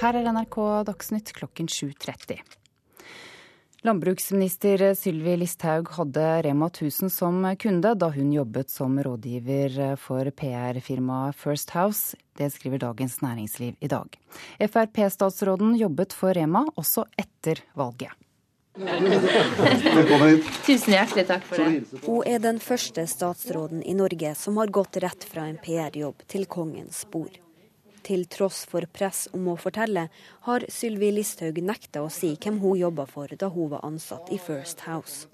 Her er NRK Dagsnytt klokken 7.30. Landbruksminister Sylvi Listhaug hadde Rema 1000 som kunde da hun jobbet som rådgiver for PR-firmaet First House. Det skriver Dagens Næringsliv i dag. Frp-statsråden jobbet for Rema også etter valget. Tusen hjertelig takk for det. Hun er den første statsråden i Norge som har gått rett fra en PR-jobb til kongens bord. Til tross for press om å fortelle, har Sylvi Listhaug nekta å si hvem hun jobba for da hun var ansatt i First House.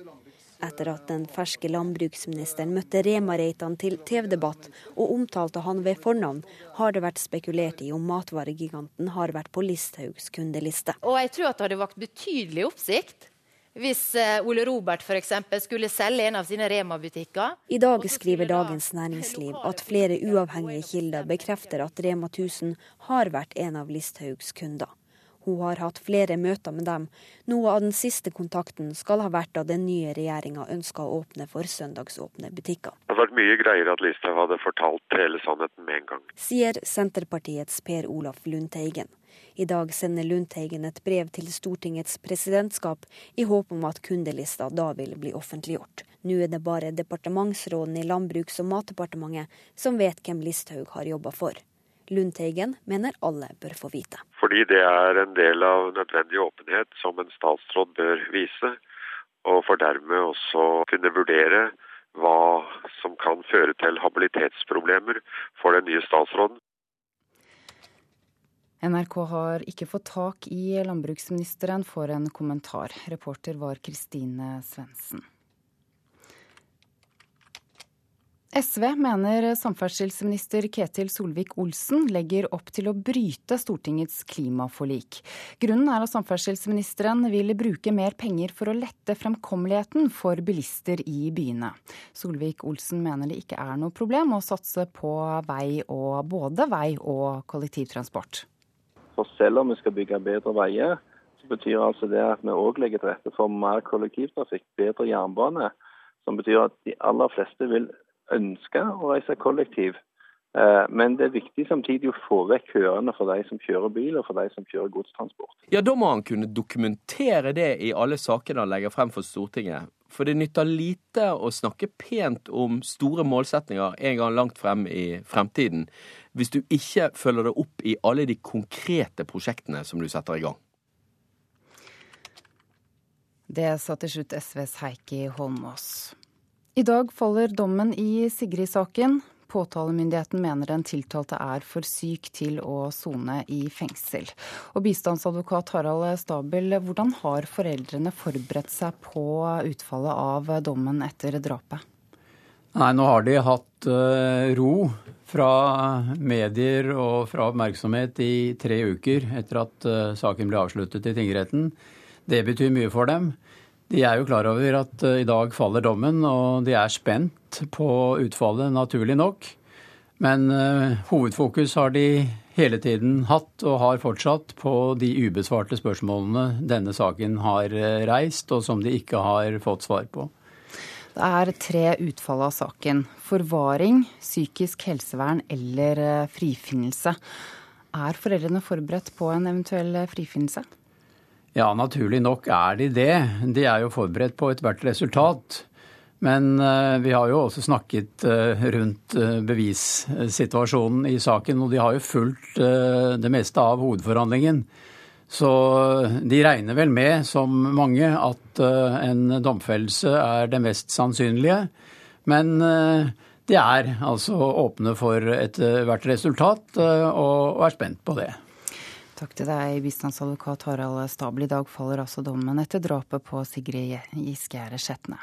Etter at den ferske landbruksministeren møtte Rema-Reitan til TV-debatt og omtalte han ved fornavn, har det vært spekulert i om matvaregiganten har vært på Listhaugs kundeliste. Og jeg tror at det hadde vakt betydelig oppsikt hvis eh, Ole Robert f.eks. skulle selge en av sine Rema-butikker. I dag skriver Dagens Næringsliv at flere uavhengige kilder bekrefter at Rema 1000 har vært en av Listhaugs kunder. Hun har hatt flere møter med dem. Noe av den siste kontakten skal ha vært da den nye regjeringa ønska å åpne for søndagsåpne butikker. Det hadde vært mye greiere at Listhaug hadde fortalt hele sannheten med en gang. Sier Senterpartiets Per Olaf Lundteigen. I dag sender Lundteigen et brev til Stortingets presidentskap i håp om at kundelista da vil bli offentliggjort. Nå er det bare departementsråden i Landbruks- og matdepartementet som vet hvem Listhaug har jobba for. Lundteigen mener alle bør få vite. Fordi det er en del av nødvendig åpenhet som en statsråd bør vise, og for dermed også kunne vurdere hva som kan føre til habilitetsproblemer for den nye statsråden. NRK har ikke fått tak i landbruksministeren for en kommentar. Reporter var Kristine Svendsen. SV mener samferdselsminister Ketil Solvik-Olsen legger opp til å bryte Stortingets klimaforlik. Grunnen er at samferdselsministeren vil bruke mer penger for å lette fremkommeligheten for bilister i byene. Solvik-Olsen mener det ikke er noe problem å satse på vei og både vei og kollektivtransport. For selv om vi skal bygge bedre veier, så betyr altså det at vi òg legger til rette for mer kollektivtrafikk, bedre jernbane. Som betyr at de aller fleste vil ønske å reise kollektiv. Eh, men det er viktig samtidig å få vekk køene for de som kjører bil, og for de som kjører godstransport. Ja, Da må han kunne dokumentere det i alle sakene han legger frem for Stortinget. For det nytter lite å snakke pent om store målsetninger en gang langt frem i fremtiden, hvis du ikke følger det opp i alle de konkrete prosjektene som du setter i gang. Det sa til slutt SVs Heikki Holmås. I dag faller dommen i Sigrid-saken. Påtalemyndigheten mener den tiltalte er for syk til å sone i fengsel. Og bistandsadvokat Harald Stabel, hvordan har foreldrene forberedt seg på utfallet av dommen etter drapet? Nei, nå har de hatt uh, ro fra medier og fra oppmerksomhet i tre uker etter at uh, saken ble avsluttet i tingretten. Det betyr mye for dem. De er jo klar over at uh, i dag faller dommen, og de er spent på utfallet, naturlig nok. Men hovedfokus har de hele tiden hatt, og har fortsatt, på de ubesvarte spørsmålene denne saken har reist, og som de ikke har fått svar på. Det er tre utfall av saken. Forvaring, psykisk helsevern eller eh, frifinnelse. Er foreldrene forberedt på en eventuell eh, frifinnelse? Ja, naturlig nok er de det. De er jo forberedt på ethvert resultat. Men eh, vi har jo også snakket rundt bevissituasjonen i saken, og de har jo fulgt det meste av hovedforhandlingen. Så de regner vel med, som mange, at eh, en domfellelse er det mest sannsynlige. Men eh, de er altså åpne for ethvert resultat, eh, og er spent på det. Takk til deg, bistandsadvokat Harald Stabel. I dag faller altså dommen etter drapet på Sigrid Giskegjerde Skjetne.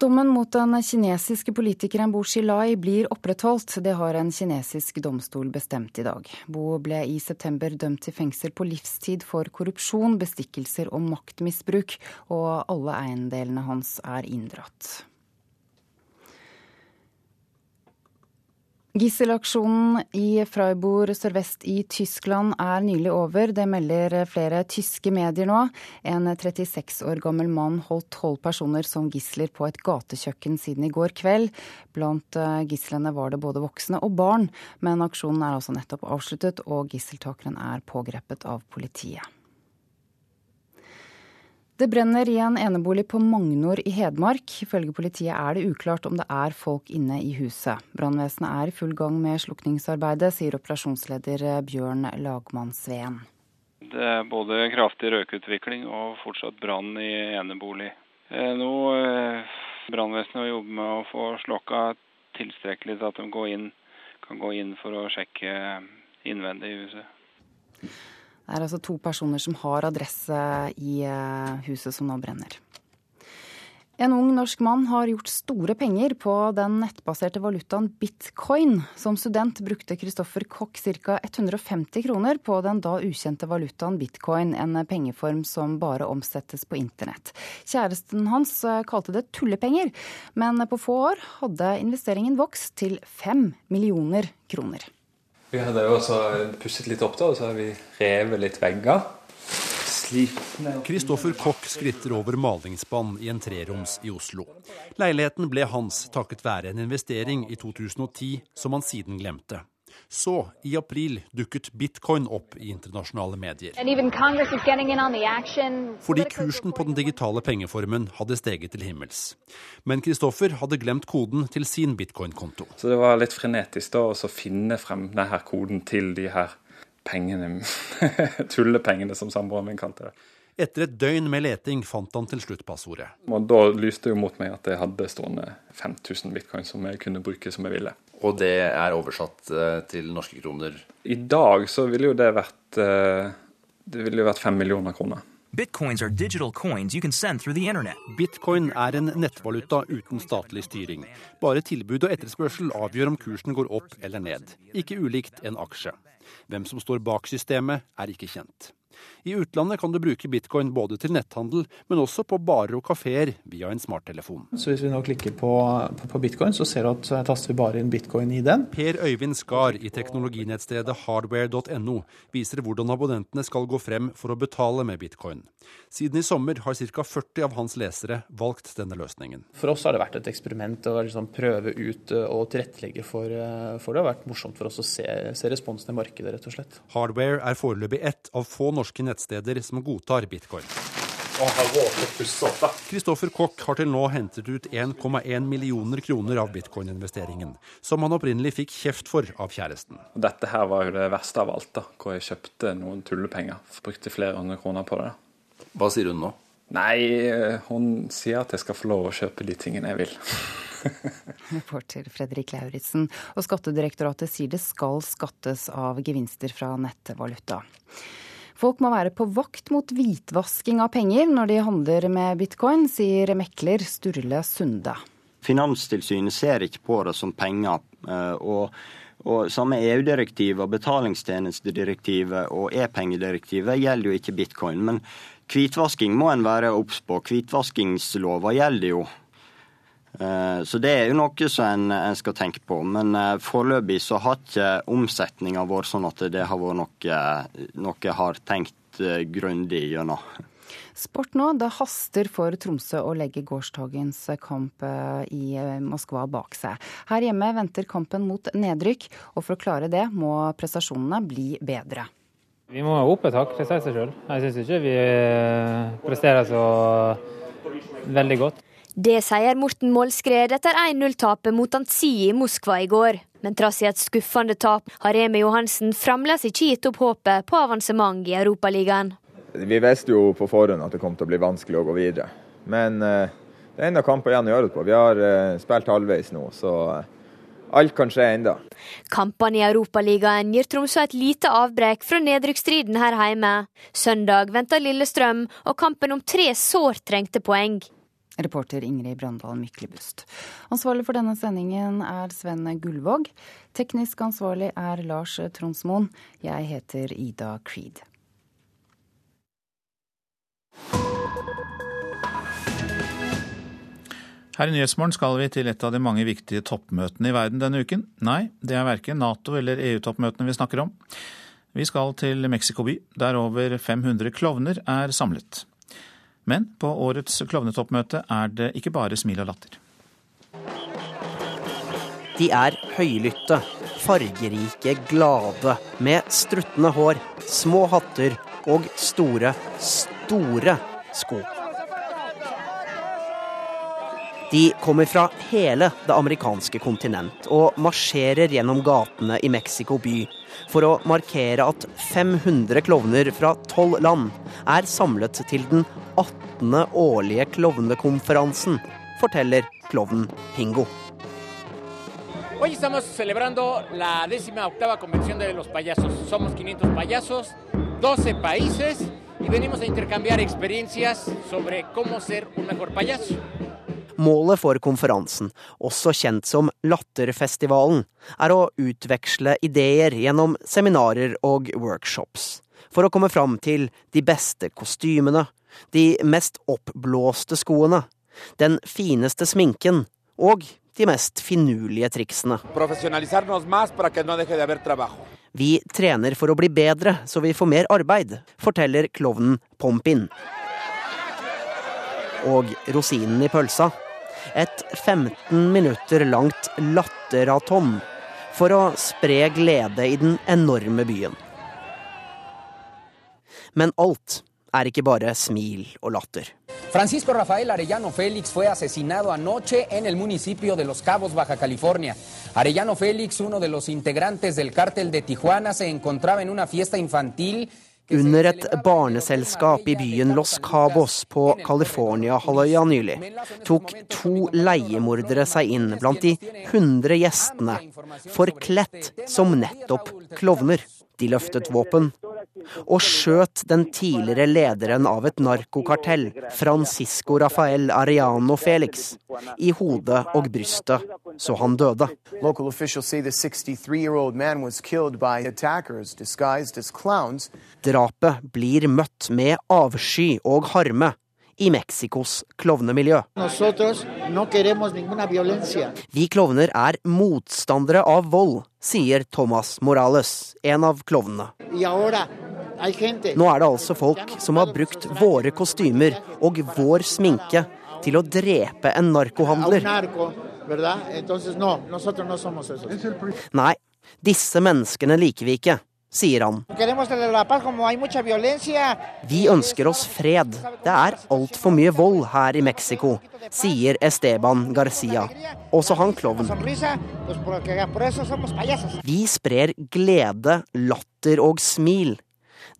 Dommen mot den kinesiske politikeren Bo Xilai blir opprettholdt. Det har en kinesisk domstol bestemt i dag. Bo ble i september dømt til fengsel på livstid for korrupsjon, bestikkelser og maktmisbruk, og alle eiendelene hans er inndratt. Gisselaksjonen i Freiburg sørvest i Tyskland er nylig over. Det melder flere tyske medier nå. En 36 år gammel mann holdt tolv personer som gisler på et gatekjøkken siden i går kveld. Blant eh, gislene var det både voksne og barn, men aksjonen er altså nettopp avsluttet, og gisseltakeren er pågrepet av politiet. Det brenner i en enebolig på Magnor i Hedmark. Ifølge politiet er det uklart om det er folk inne i huset. Brannvesenet er i full gang med slukningsarbeidet, sier operasjonsleder Bjørn Lagmann Sveen. Det er både kraftig røykutvikling og fortsatt brann i enebolig. Eh, nå eh, Brannvesenet jobber med å få slokka tilstrekkelig til at de inn, kan gå inn for å sjekke innvendig i huset. Det er altså to personer som har adresse i eh, huset som nå brenner. En ung norsk mann har gjort store penger på den nettbaserte valutaen bitcoin. Som student brukte Christoffer Koch ca. 150 kroner på den da ukjente valutaen bitcoin, en pengeform som bare omsettes på internett. Kjæresten hans eh, kalte det tullepenger, men på få år hadde investeringen vokst til fem millioner kroner. Vi hadde jo også pusset litt opp, da, og så har vi revet litt vegger. Kristoffer Koch skritter over malingsspann i en treroms i Oslo. Leiligheten ble hans takket være en investering i 2010 som han siden glemte. Så, i april, dukket bitcoin opp i internasjonale medier. Fordi kursen på den digitale pengeformen hadde steget til himmels. Men Kristoffer hadde glemt koden til sin bitcoin-konto. Så det var litt frenetisk da å finne frem denne koden til de her pengene, tullepengene, som samboeren min kalte det. Etter et døgn med leting fant han til slutt passordet. Og Da lyste det mot meg at jeg hadde stående 5000 bitcoin som jeg kunne bruke som jeg ville. Og det er oversatt eh, til norske kroner? I dag så ville jo det vært eh, Det ville jo vært fem millioner kroner. Bitcoins are digital coins you can send through the internet. Bitcoin er en nettvaluta uten statlig styring. Bare tilbud og etterspørsel avgjør om kursen går opp eller ned. Ikke ulikt en aksje. Hvem som står bak systemet, er ikke kjent. I utlandet kan du bruke bitcoin både til netthandel, men også på barer og kafeer via en smarttelefon. Så hvis vi nå klikker på, på, bitcoin, så ser du at så taster vi bare inn bitcoin i den. Per Øyvind Skar i teknologinettstedet hardware.no viser hvordan abonnentene skal gå frem for å betale med bitcoin. Siden i sommer har ca. 40 av hans lesere valgt denne løsningen. For oss har det vært et eksperiment å liksom prøve ut eh, og tilrettelegge for, eh, for, det. Det har vært morsomt for oss å se, se responsen i markedet, rett og slett. Hardware er foreløpig ett av få norske nettsteder som godtar bitcoin. Kristoffer Koch har til nå hentet ut 1,1 millioner kroner av bitcoin-investeringen, som han opprinnelig fikk kjeft for av kjæresten. Dette her var jo det verste av alt, da, hvor jeg kjøpte noen tullepenger. Brukte flere hundre kroner på det. Hva sier hun nå? Nei, hun sier at jeg skal få lov å kjøpe de tingene jeg vil. Reporter Fredrik Lauritzen. Og Skattedirektoratet sier det skal skattes av gevinster fra nettvaluta. Folk må være på vakt mot hvitvasking av penger når de handler med bitcoin, sier mekler Sturle Sunde. Finanstilsynet ser ikke på det som penger. Eh, og, og Samme EU-direktivet, betalingstjenestedirektivet og e-pengedirektivet gjelder jo ikke bitcoin. Men hvitvasking må en være obs på. Hvitvaskingslova gjelder jo. Eh, så det er jo noe som en, en skal tenke på. Men uh, foreløpig så har ikke omsetninga vært sånn at det har vært noe, noe har tenkt uh, grundig gjennom. Sport nå. Det haster for Tromsø å legge gårsdagens kamp i Moskva bak seg. Her hjemme venter kampen mot nedrykk, og for å klare det må prestasjonene bli bedre. Vi må opp et hakk, det sier seg sjøl. Jeg syns ikke vi presterer så veldig godt. Det sier Morten Målskred etter 1-0-tapet mot Antsi i Moskva i går. Men trass i et skuffende tap har Remi Johansen fremdeles ikke gitt opp håpet på avansement i Europaligaen. Vi visste jo på forhånd at det kom til å bli vanskelig å gå videre. Men uh, det er ennå kamper igjen å gjøre det på. Vi har uh, spilt halvveis nå, så uh, alt kan skje ennå. Kampene i Europaligaen gir Tromsø et lite avbrekk fra nedrykksstriden her hjemme. Søndag venter Lillestrøm og kampen om tre sårt trengte poeng. Reporter Ingrid Brandal Myklebust. Ansvarlig for denne sendingen er Sven Gullvåg. Teknisk ansvarlig er Lars Tronsmoen. Jeg heter Ida Creed. Her i Nyhetsmorgen skal vi til et av de mange viktige toppmøtene i verden denne uken. Nei, det er verken Nato- eller EU-toppmøtene vi snakker om. Vi skal til Mexico by, der over 500 klovner er samlet. Men på årets klovnetoppmøte er det ikke bare smil og latter. De er høylytte, fargerike, glade, med struttende hår, små hatter og store, store sko. De kommer fra hele det amerikanske kontinent og marsjerer gjennom gatene i Mexico by for å markere at 500 klovner fra tolv land er samlet til den 18. årlige klovnekonferansen, forteller klovnen Pingo. Hoy estamos celebrando la décima octava convención de los payasos. Somos 500 payasos, 12 países y venimos a intercambiar experiencias sobre cómo ser un mejor payaso. Målet for konferansen, også kjent som Latterfestivalen, er å utveksle ideer gjennom seminarer og workshops, for å komme fram til de beste kostymene, de mest oppblåste skoene, den fineste sminken og de mest finurlige triksene. Vi trener for å bli bedre, så vi får mer arbeid, forteller klovnen Pompin. Og rosinen i pølsa. Et 15 minutter langt latteraton for å spre glede i den enorme byen. Men alt er ikke bare smil og latter. Francisco Rafael Arellano Félix fue asesinado anoche en el municipio de Los Cabos, Baja California. Arellano Félix, uno de los integrantes del cártel de Tijuana, se encontraba en una fiesta infantil under et barneselskap i byen Los Cabos på California-halvøya nylig tok to leiemordere seg inn blant de 100 gjestene, forkledt som nettopp klovner. De løftet våpen og skjøt den tidligere lederen av et narkokartell, Francisco Rafael Ariano Felix, i hodet og brystet, så han døde. Drapet blir møtt med avsky og harme i Mexicos klovnemiljø. Vi klovner er motstandere av vold, sier Thomas Morales, en av klovnene. Nå er det altså folk som har brukt våre kostymer og vår sminke til å drepe en narkohandler. Nei, disse menneskene liker vi ikke, sier han. Vi ønsker oss fred. Det er altfor mye vold her i Mexico, sier Esteban Garcia, også han klovn. Vi sprer glede, latter og smil.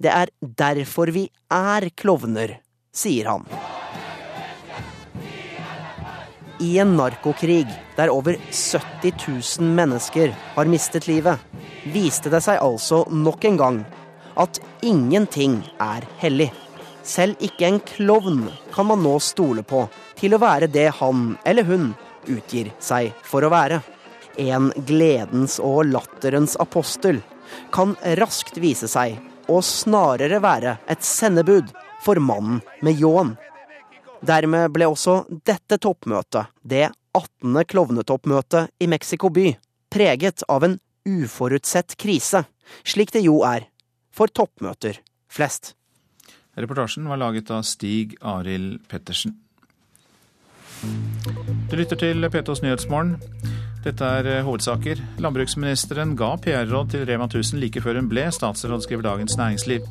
Det er derfor vi er klovner, sier han. I en narkokrig der over 70 000 mennesker har mistet livet, viste det seg altså nok en gang at ingenting er hellig. Selv ikke en klovn kan man nå stole på til å være det han eller hun utgir seg for å være. En gledens og latterens apostel kan raskt vise seg å snarere være et sendebud for mannen med ljåen. Dermed ble også dette toppmøtet, det 18. klovnetoppmøtet i Mexico by, preget av en uforutsett krise, slik det jo er for toppmøter flest. Reportasjen var laget av Stig Arild Pettersen. Du lytter til P2s Nyhetsmorgen. Dette er eh, hovedsaker. Landbruksministeren ga PR-råd til Rema 1000 like før hun ble statsråd, skriver Dagens Næringsliv.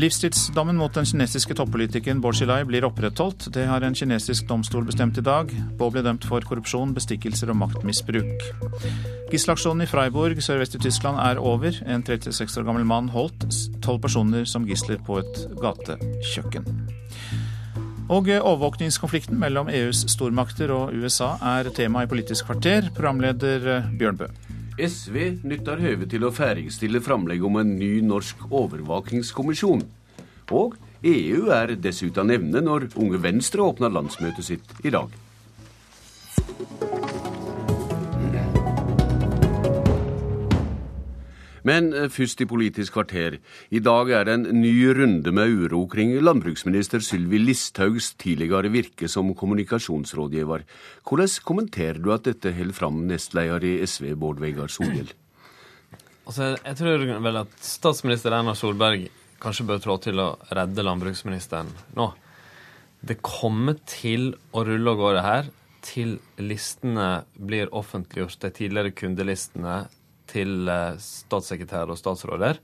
Livstidsdommen mot den kinesiske toppolitikeren Bo Xilai blir opprettholdt. Det har en kinesisk domstol bestemt i dag. Bo ble dømt for korrupsjon, bestikkelser og maktmisbruk. Gisselaksjonen i Freiburg sørvest i Tyskland er over. En 36 år gammel mann holdt tolv personer som gisler på et gatekjøkken. Og overvåkningskonflikten mellom EUs stormakter og USA er tema i Politisk kvarter, programleder Bjørn Bø. SV nytter høvet til å ferdigstille framlegg om en ny norsk overvåkingskommisjon. Og EU er dessuten nevne når Unge Venstre åpner landsmøtet sitt i dag. Men eh, først i Politisk kvarter. I dag er det en ny runde med uro kring landbruksminister Sylvi Listhaugs tidligere virke som kommunikasjonsrådgiver. Hvordan kommenterer du at dette holder fram nestleder i SV, Bård Vegar Solhjell? Altså, jeg tror vel at statsminister Erna Solberg kanskje bør trå til å redde landbruksministeren nå. Det kommer til å rulle og gå, det her, til listene blir offentliggjort, de tidligere kundelistene til eh, statssekretærer og statsråder.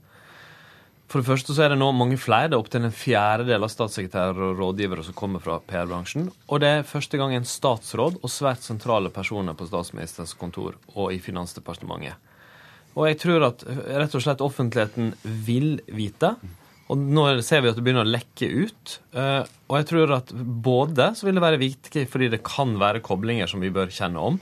For det første så er det nå mange flere. Det er opptil en fjerdedel av statssekretærer og rådgivere som kommer fra PR-bransjen. Og det er første gang en statsråd og svært sentrale personer på statsministerens kontor og i Finansdepartementet. Og jeg tror at rett og slett offentligheten vil vite. Og nå ser vi at det begynner å lekke ut. Eh, og jeg tror at både så vil det være viktig fordi det kan være koblinger som vi bør kjenne om.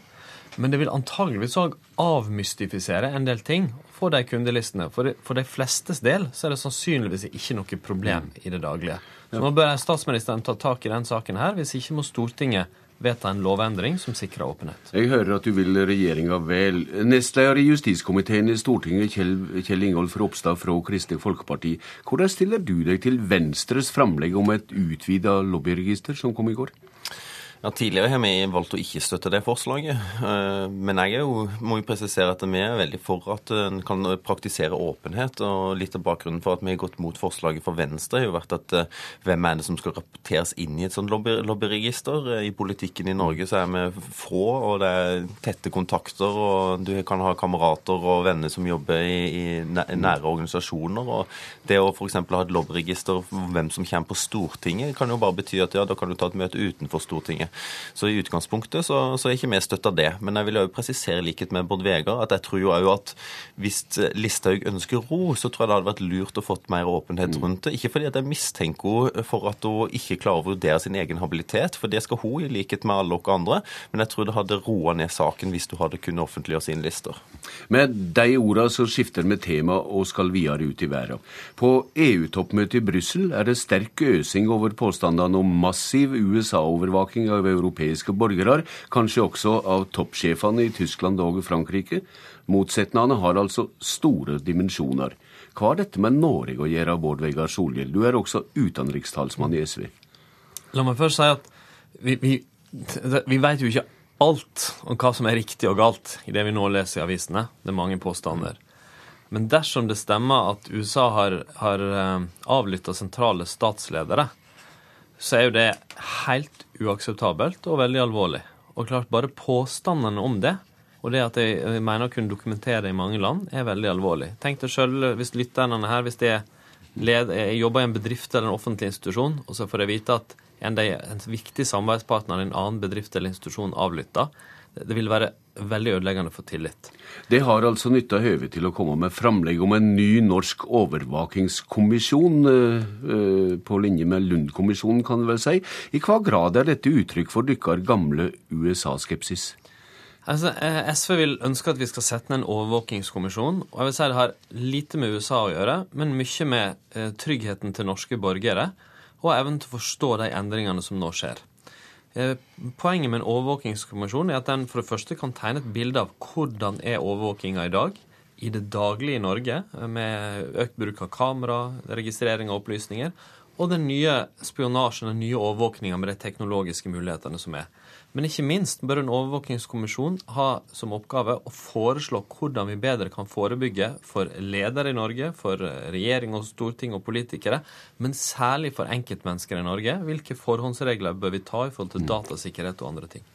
Men det vil antageligvis òg avmystifisere en del ting for de kundelistene. For de, for de flestes del så er det sannsynligvis ikke noe problem i det daglige. Så nå bør statsministeren ta tak i den saken her. Hvis ikke må Stortinget vedta en lovendring som sikrer åpenhet. Jeg hører at du vil regjeringa vel. Nestleder i justiskomiteen i Stortinget, Kjell, Kjell Ingolf Ropstad fra Kristelig Folkeparti. Hvordan stiller du deg til Venstres framlegg om et utvida lobbyregister som kom i går? Ja, Tidligere har vi valgt å ikke støtte det forslaget. Eh, men jeg jo, må jo presisere at vi er veldig for at en kan praktisere åpenhet. og Litt av bakgrunnen for at vi har gått mot forslaget for Venstre, har jo vært at eh, hvem er det som skal rapporteres inn i et sånt lobby, lobbyregister? Eh, I politikken i Norge så er vi få, og det er tette kontakter. og Du kan ha kamerater og venner som jobber i nære organisasjoner. og Det å f.eks. ha et lobbyregister for hvem som kommer på Stortinget, kan jo bare bety at ja, da kan du ta et møte utenfor Stortinget. Så i utgangspunktet så, så er ikke vi støtta det. Men jeg vil jo presisere likhet med Bård Vegar at jeg tror jo òg at hvis Listhaug ønsker ro, så tror jeg det hadde vært lurt å fått mer åpenhet mm. rundt det. Ikke fordi at jeg mistenker henne for at hun ikke klarer å vurdere sin egen habilitet, for det skal hun i likhet med alle dere andre. Men jeg tror det hadde roa ned saken hvis du hadde kunnet offentliggjøre sine lister. Med de orda så skifter vi tema og skal videre ut i verden. På EU-toppmøtet i Brussel er det sterk øsing over påstandene om massiv USA-overvåking av europeiske borgere, kanskje også av toppsjefene i Tyskland og Frankrike. Motsetningene har altså store dimensjoner. Hva har dette med Norge å gjøre, Bård Vegar Solhjell? Du er også utenrikstalsmann i SV. La meg først si at vi, vi, vi vet jo ikke alt om hva som er riktig og galt i det vi nå leser i avisene. Det er mange påstander. Men dersom det stemmer at USA har, har eh, avlytta sentrale statsledere, så er jo det helt uakseptabelt og veldig alvorlig. Og klart, bare påstandene om det, og det at jeg mener å kunne dokumentere det i mange land, er veldig alvorlig. Tenk deg sjøl hvis lytterne her, hvis jeg jobber i en bedrift eller en offentlig institusjon, og så får jeg vite at en, en viktig samarbeidspartner i en annen bedrift eller institusjon avlytter. Det vil være veldig ødeleggende for tillit. Det har altså nytta høvet til å komme med framlegg om en ny norsk overvåkingskommisjon, eh, på linje med Lund-kommisjonen, kan du vel si. I hva grad er dette uttrykk for dykkar gamle USA-skepsis? Altså, eh, SV vil ønske at vi skal sette ned en overvåkingskommisjon. og jeg vil si Det har lite med USA å gjøre, men mye med eh, tryggheten til norske borgere og evnen til å forstå de endringene som nå skjer. Eh, poenget med en overvåkingskommisjon er at den for det første kan tegne et bilde av hvordan er overvåkinga i dag i det daglige i Norge, med økt bruk av kamera, registrering av opplysninger, og den nye spionasjen, den nye overvåkninga med de teknologiske mulighetene som er. Men ikke minst bør en overvåkingskommisjon ha som oppgave å foreslå hvordan vi bedre kan forebygge for ledere i Norge, for regjering og storting og politikere, men særlig for enkeltmennesker i Norge. Hvilke forhåndsregler bør vi ta i forhold til datasikkerhet og andre ting?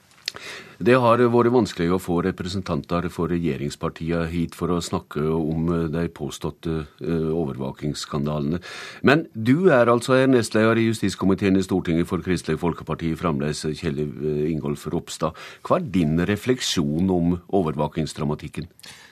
Det har vært vanskelig å få representanter for regjeringspartiene hit for å snakke om de påståtte eh, overvåkingsskandalene. Men du er altså nestleder i justiskomiteen i Stortinget for Kristelig Folkeparti, fremdeles Kjell Ingolf Ropstad. Hva er din refleksjon om overvåkingsdramatikken?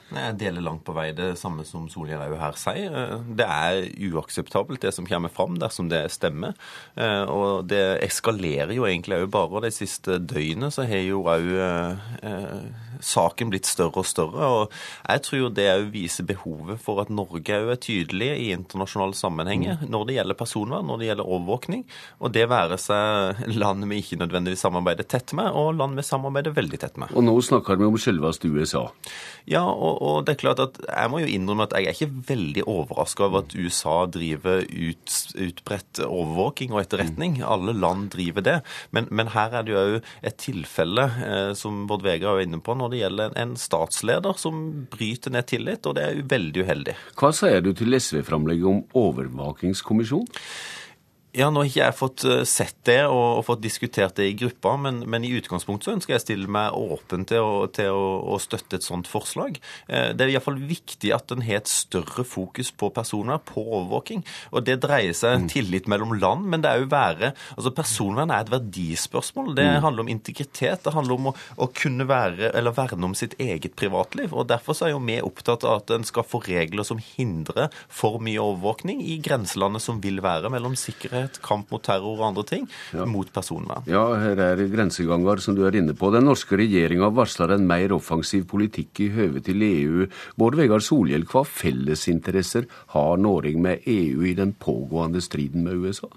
Jeg deler langt på vei det samme som Solhjell òg her sier. Det er uakseptabelt det som kommer fram dersom det stemmer. Eh, og det eskalerer jo egentlig òg bare. De siste døgnene så har jo òg eh, saken blitt større og større. og Jeg tror det òg viser behovet for at Norge òg er tydelig i internasjonale sammenhenger når det gjelder personvern, når det gjelder overvåkning. Og det være seg land vi ikke nødvendigvis samarbeider tett med, og land vi samarbeider veldig tett med. Og nå snakker vi om selveste USA. Ja, og, og, det er klart at jeg må jo innrømme at jeg er ikke veldig overraska over at USA driver ut, utbredt overvåking og etterretning. Alle land driver det. Men, men her er det jo òg et tilfelle, eh, som Bård Vegar er inne på, når det gjelder en statsleder som bryter ned tillit, og det er jo veldig uheldig. Hva sier du til SV-framlegget om overvåkingskommisjon? Ja, Nå har ikke jeg fått eh, sett det og, og fått diskutert det i gruppa, men, men, i utgangspunktet så ønsker jeg å stille meg åpen til, å, til å, å, støtte et sånt forslag. Eh, det er iallfall viktig at en har et større fokus på personvern, på overvåking. Og Det dreier seg mm. tillit mellom land, men det er jo være altså Personvern er et verdispørsmål. Det mm. handler om integritet. Det handler om å, å kunne være, eller verne om sitt eget privatliv. og Derfor så er jo vi opptatt av at en skal få regler som hindrer for mye overvåkning i grenselandet som vil være mellom sikkerhet sikkerhet, kamp mot terror og andre ting, ja. mot personvern. Ja, her er grenseganger som du er inne på. Den norske regjeringa varsler en mer offensiv politikk i høve til EU. Bård Vegar Solhjell, hva fellesinteresser har Norge med EU i den pågående striden med USA?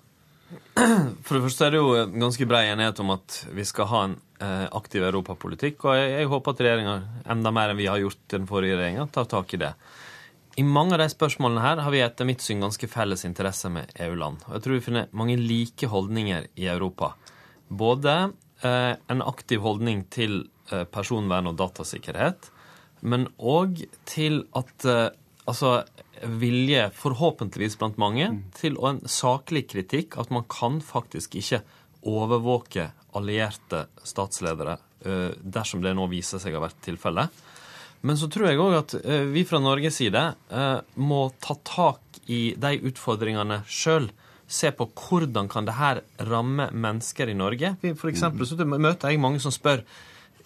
For det første er det jo ganske brei enighet om at vi skal ha en eh, aktiv europapolitikk. Og jeg, jeg håper at regjeringa, enda mer enn vi har gjort den forrige regjeringa, tar tak i det. I mange av de spørsmålene her har vi etter mitt syn ganske felles interesse med EU-land. Og jeg tror vi finner mange like holdninger i Europa. Både eh, en aktiv holdning til eh, personvern og datasikkerhet, men òg til at eh, Altså vilje, forhåpentligvis blant mange, mm. til en saklig kritikk. At man kan faktisk ikke overvåke allierte statsledere dersom det nå viser seg å ha vært tilfellet. Men så tror jeg òg at eh, vi fra Norges side eh, må ta tak i de utfordringene sjøl. Se på hvordan kan det her ramme mennesker i Norge. For eksempel så møter jeg mange som spør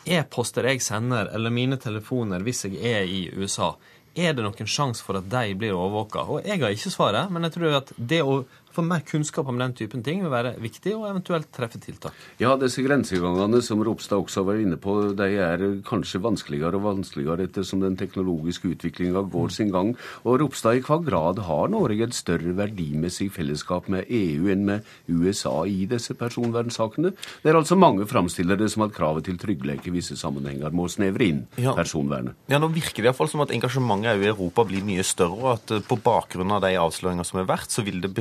e-poster jeg sender, eller mine telefoner hvis jeg er i USA, er det noen sjanse for at de blir overvåka? Og jeg har ikke svaret, men jeg tror at det å for mer kunnskap om den typen ting vil være viktig, og eventuelt treffe tiltak. Ja, disse grensegangene som Ropstad også var inne på, de er kanskje vanskeligere og vanskeligere ettersom den teknologiske utviklinga går sin gang. Og Ropstad, i hva grad har Norge et større verdimessig fellesskap med EU enn med USA i disse personvernsakene? Det er altså mange framstillere som at kravet til trygghet i visse sammenhenger må snevre inn ja. personvernet. Ja, nå virker det iallfall som at engasjementet i Europa blir mye større, og at på bakgrunn av de avsløringene som har vært, så vil det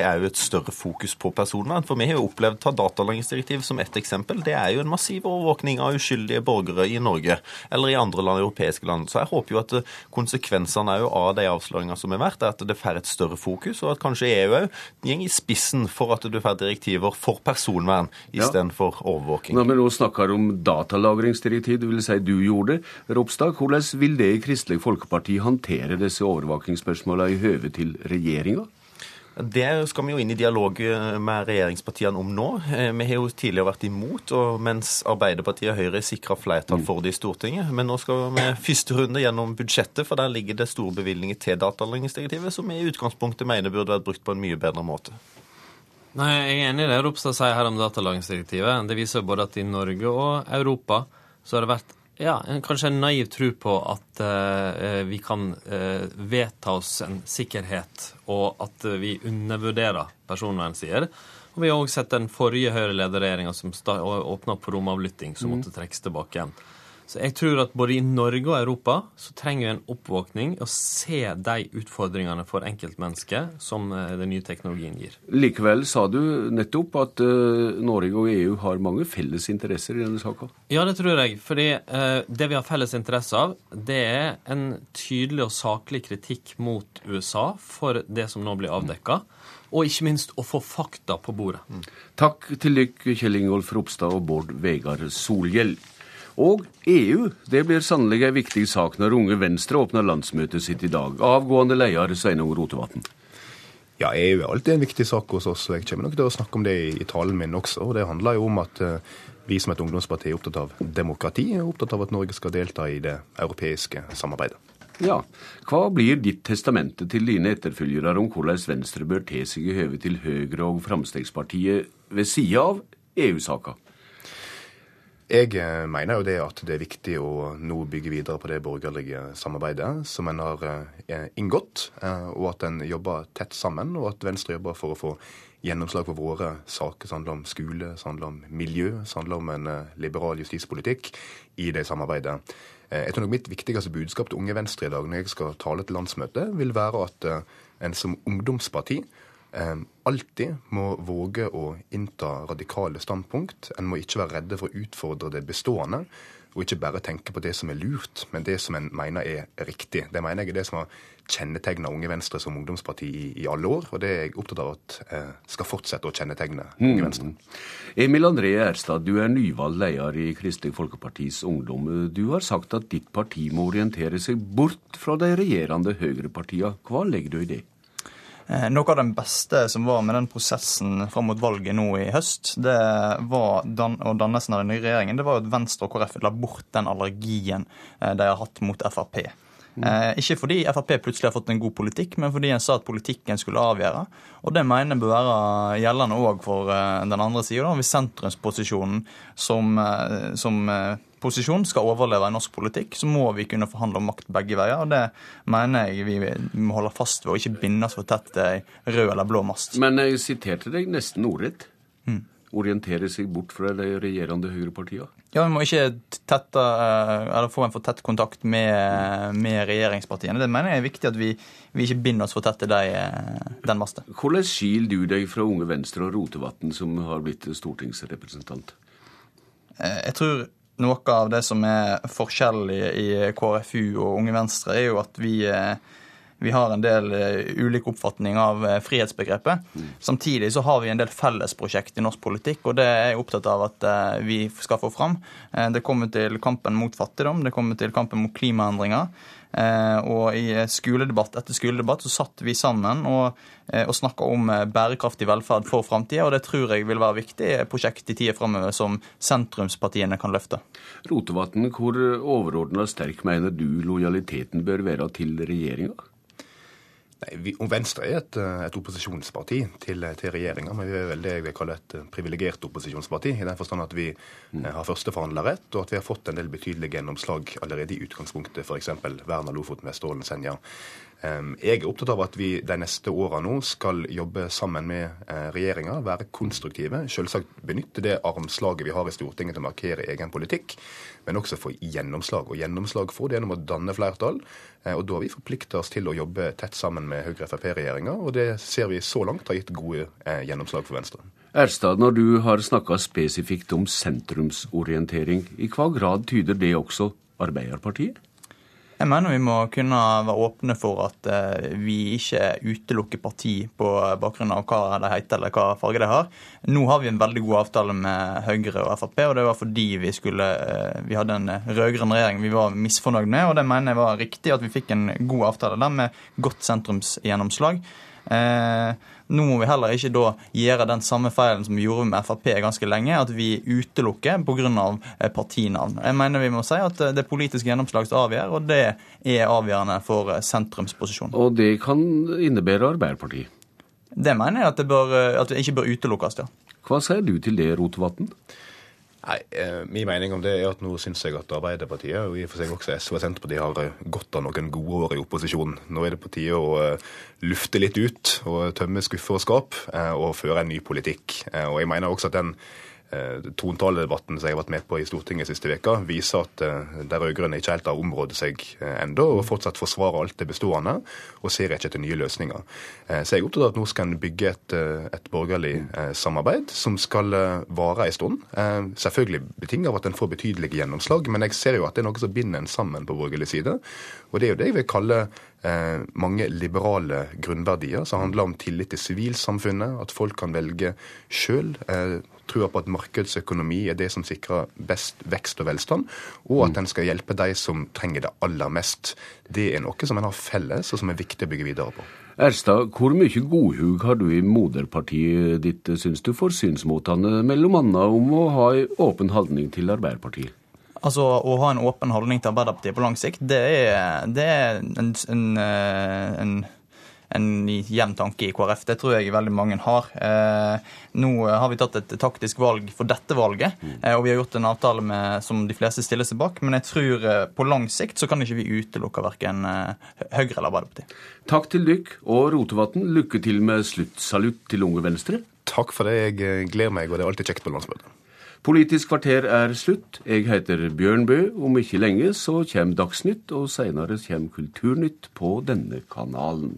er jo et større fokus på personvern. For vi har jo opplevd, ta datalagringsdirektiv som ett eksempel, det er jo en massiv overvåkning av uskyldige borgere i Norge eller i andre land, europeiske land. Så jeg håper jo at konsekvensene konsekvensene av de avsløringene som har vært, er at det får et større fokus, og at kanskje EU òg går i spissen for at du får direktiver for personvern istedenfor ja. overvåking. Når vi nå snakker om datalagringsdirektiv, det vil si du gjorde det, Ropstad, hvordan vil det i Kristelig Folkeparti håndtere disse overvåkingsspørsmålene i høve til regjeringa? Det skal vi jo inn i dialog eh, med regjeringspartiene om nå. Eh, vi har jo tidligere vært imot, mens Arbeiderpartiet og Høyre sikra flertall for det i Stortinget. Men nå skal vi første runde gjennom budsjettet, for der ligger det store bevilgninger til datalagringsdirektivet, som vi i utgangspunktet mener burde vært brukt på en mye bedre måte. Nei, Jeg er enig i det Ropstad sier her om datalagringsdirektivet. Det viser både at i Norge og Europa så har det vært ja, kanskje en naiv tro på at uh, vi kan uh, vedta oss en sikkerhet, og at uh, vi undervurderer personvernsider. Og vi har òg sett den forrige Høyre-lederregjeringa som åpna opp for romavlytting, som mm. måtte trekkes tilbake igjen. Så jeg tror at både i Norge og Europa så trenger vi en oppvåkning og se de utfordringene for enkeltmennesket som eh, den nye teknologien gir. Likevel sa du nettopp at uh, Norge og EU har mange felles interesser i denne saka? Ja, det tror jeg. Fordi uh, det vi har felles interesse av, det er en tydelig og saklig kritikk mot USA for det som nå blir avdekka. Og ikke minst å få fakta på bordet. Mm. Takk til dere, Kjell Ingolf Ropstad og Bård Vegar Solhjell. Og EU det blir sannelig en viktig sak når Unge Venstre åpner landsmøtet sitt i dag. Avgående leder Sveinung Rotevatn. Ja, EU er alltid en viktig sak hos oss, og jeg kommer nok til å snakke om det i talen min også. og Det handler jo om at eh, vi som et ungdomsparti er opptatt av demokrati, og opptatt av at Norge skal delta i det europeiske samarbeidet. Ja, Hva blir ditt testamente til dine etterfølgere om hvordan Venstre bør te seg i høve til Høyre og Fremskrittspartiet ved sida av EU-saka? Jeg eh, mener jo det at det er viktig å nå bygge videre på det borgerlige samarbeidet som en har eh, inngått, og at en jobber tett sammen, og at Venstre jobber for å få gjennomslag for våre saker som handler om skole, som handler om miljø, som handler om en liberal justispolitikk i det samarbeidet. Jeg tror nok Mitt viktigste budskap til Unge Venstre i dag når jeg skal tale til landsmøtet, vil være at en som ungdomsparti alltid må våge å innta radikale standpunkt. En må ikke være redde for å utfordre det bestående, og ikke bare tenke på det som er lurt, men det som en mener er riktig. Det mener jeg er det som har kjennetegna Unge Venstre som ungdomsparti i, i, alle år, og det er jeg opptatt av at eh, skal fortsette å kjennetegne Unge Venstre. Mm. Emil André Erstad, du er nyvalgt leder i Kristelig Folkepartis Ungdom. Du har sagt at ditt parti må orientere seg bort fra de regjerende høyrepartiene. Hva legger du i det? Eh, noe av den beste som var med den prosessen fram mot valget nå i høst, det var dan og dannelsen av den nye regjeringen, det var jo at Venstre og KrF la bort den allergien eh, de har hatt mot Frp. Mm. Eh, ikke fordi Frp plutselig har fått en god politikk, men fordi en sa at politikken skulle avgjøre. Og det mener jeg bør være gjeldende òg for den andre sida, hvis sentrumsposisjonen som, som posisjon skal overleve i norsk politikk, så må vi kunne forhandle om makt begge veier. og Det mener jeg vi må holde fast ved, og ikke binde oss for tett til rød eller blå mast. Men jeg siterte deg nesten ordrett. Mm. Orientere seg bort fra de regjerende høyrepartiene? Ja, vi må ikke tette, eller få en for tett kontakt med, med, regjeringspartiene. Det mener jeg er viktig at vi, vi ikke binder oss for tett til de, eh, den masten. Hvordan skiller du deg fra Unge Venstre og Rotevatn, som har blitt stortingsrepresentant? Eh, jeg tror noe av det som er forskjellig i KrFU og Unge Venstre, er jo at vi, eh, vi har en del eh, ulik oppfatning av eh, frihetsbegrepet. Mm. Samtidig så har vi en del fellesprosjekt i norsk politikk, og det er jeg opptatt av at vi skal få fram. Det kommer til kampen mot fattigdom, det kommer til kampen mot klimaendringer. Eh, og i skoledebatt etter skoledebatt så satt vi sammen og, eh, og snakka om eh, bærekraftig velferd for framtida, og det tror jeg vil være viktig prosjekt i tida framover som sentrumspartiene kan løfte. Rotevatn, hvor overordna sterk mener du lojaliteten bør være til regjeringa? Nei, vi, Venstre er et, eh, et opposisjonsparti til, til regjeringa, men vi er veldig jeg vil kalle et eh, privilegert opposisjonsparti. I den forstand at vi mm. Eh, har førsteforhandlerrett, og at vi har fått en del betydelige gjennomslag allerede i utgangspunktet, f.eks. vern av Lofoten, Vesterålen, Senja. Jeg er opptatt av at vi de neste åra nå skal jobbe sammen med regjeringa, være konstruktive. Selvsagt benytte det armslaget vi har i Stortinget til å markere egen politikk, men også få gjennomslag. Og gjennomslag får det gjennom å danne flertall. Og da har vi forplikta oss til å jobbe tett sammen med Høyre-Frp-regjeringa, og det ser vi så langt har gitt gode gjennomslag for Venstre. Erstad, når du har snakka spesifikt om sentrumsorientering, i hva grad tyder det også Arbeiderpartiet? Jeg mener vi må kunne være åpne for at eh, vi ikke utelukker parti på bakgrunn av hva de heter eller hva farge de har. Nå har vi en veldig god avtale med Høyre og Frp, og det var fordi vi, skulle, eh, vi hadde en rød-grønn regjering vi var misfornøyd med, og det mener jeg var riktig at vi fikk en god avtale der med godt sentrumsgjennomslag. Eh, nå må vi heller ikke da gjøre den samme feilen som vi gjorde med Frp ganske lenge, at vi utelukker pga. Eh, partinavn. Jeg mener vi må si at eh, det er politisk gjennomslag som avgjør, og det er avgjørende for eh, sentrumsposisjonen. Og det kan innebære Arbeiderpartiet? Det mener jeg at det, bør, at det ikke bør utelukkes, ja. Hva sier du til det, Rotevatn? Nei, eh, Min mening om det er at nå syns jeg at Arbeiderpartiet og i og for seg også SV og Senterpartiet har godt gått av noen gode år i opposisjon. Nå er det på tide å eh, lufte litt ut og tømme skuffer og skap eh, og føre en ny politikk. Eh, og jeg mener også at den Eh, Trontaledebatten som jeg har vært med på i Stortinget siste veka, viser at eh, de rød-grønne ikke helt har området seg enda, ennå, og fortsatt forsvarer alt det bestående og ser ikke etter nye løsninger. Så jeg er opptatt av at nå skal en bygge et, et borgerlig samarbeid som skal vare en stund. Selvfølgelig betinget av at en får betydelige gjennomslag, men jeg ser jo at det er noe som binder en sammen på borgerlig side. Og det er jo det jeg vil kalle Eh, mange liberale grunnverdier som handler om tillit til sivilsamfunnet, at folk kan velge sjøl. Trua på at markedsøkonomi er det som sikrer best vekst og velstand, og at den en skal hjelpe de som trenger det aller mest. Det er noe som en har felles, og som er viktig å bygge videre på. Erstad, hvor mye godhug har du i moderpartiet ditt, syns du, for synsmotene, mellom annet om å ha en åpen holdning til Arbeiderpartiet? Altså, Å ha en åpen holdning til Arbeiderpartiet på lang sikt, det er, det er en, en, eh, en en jevn tanke i KrF. Det tror jeg veldig mange har. Eh, nå har vi tatt et taktisk valg for dette valget, eh, og vi har gjort en avtale med, som de fleste stiller seg bak. Men jeg tror eh, på lang sikt så kan ikke vi utelukke verken eh, Høyre eller Arbeiderpartiet. Takk til dykk og Rotevatn. Lykke til med sluttsalutt til Unge Venstre. Takk for det. Jeg gleder meg, og det er alltid kjekt på landsmøtet. Politisk kvarter er slutt. Jeg heter Bjørn Bø. Om ikke lenge så kommer Dagsnytt, og seinere kommer Kulturnytt på denne kanalen.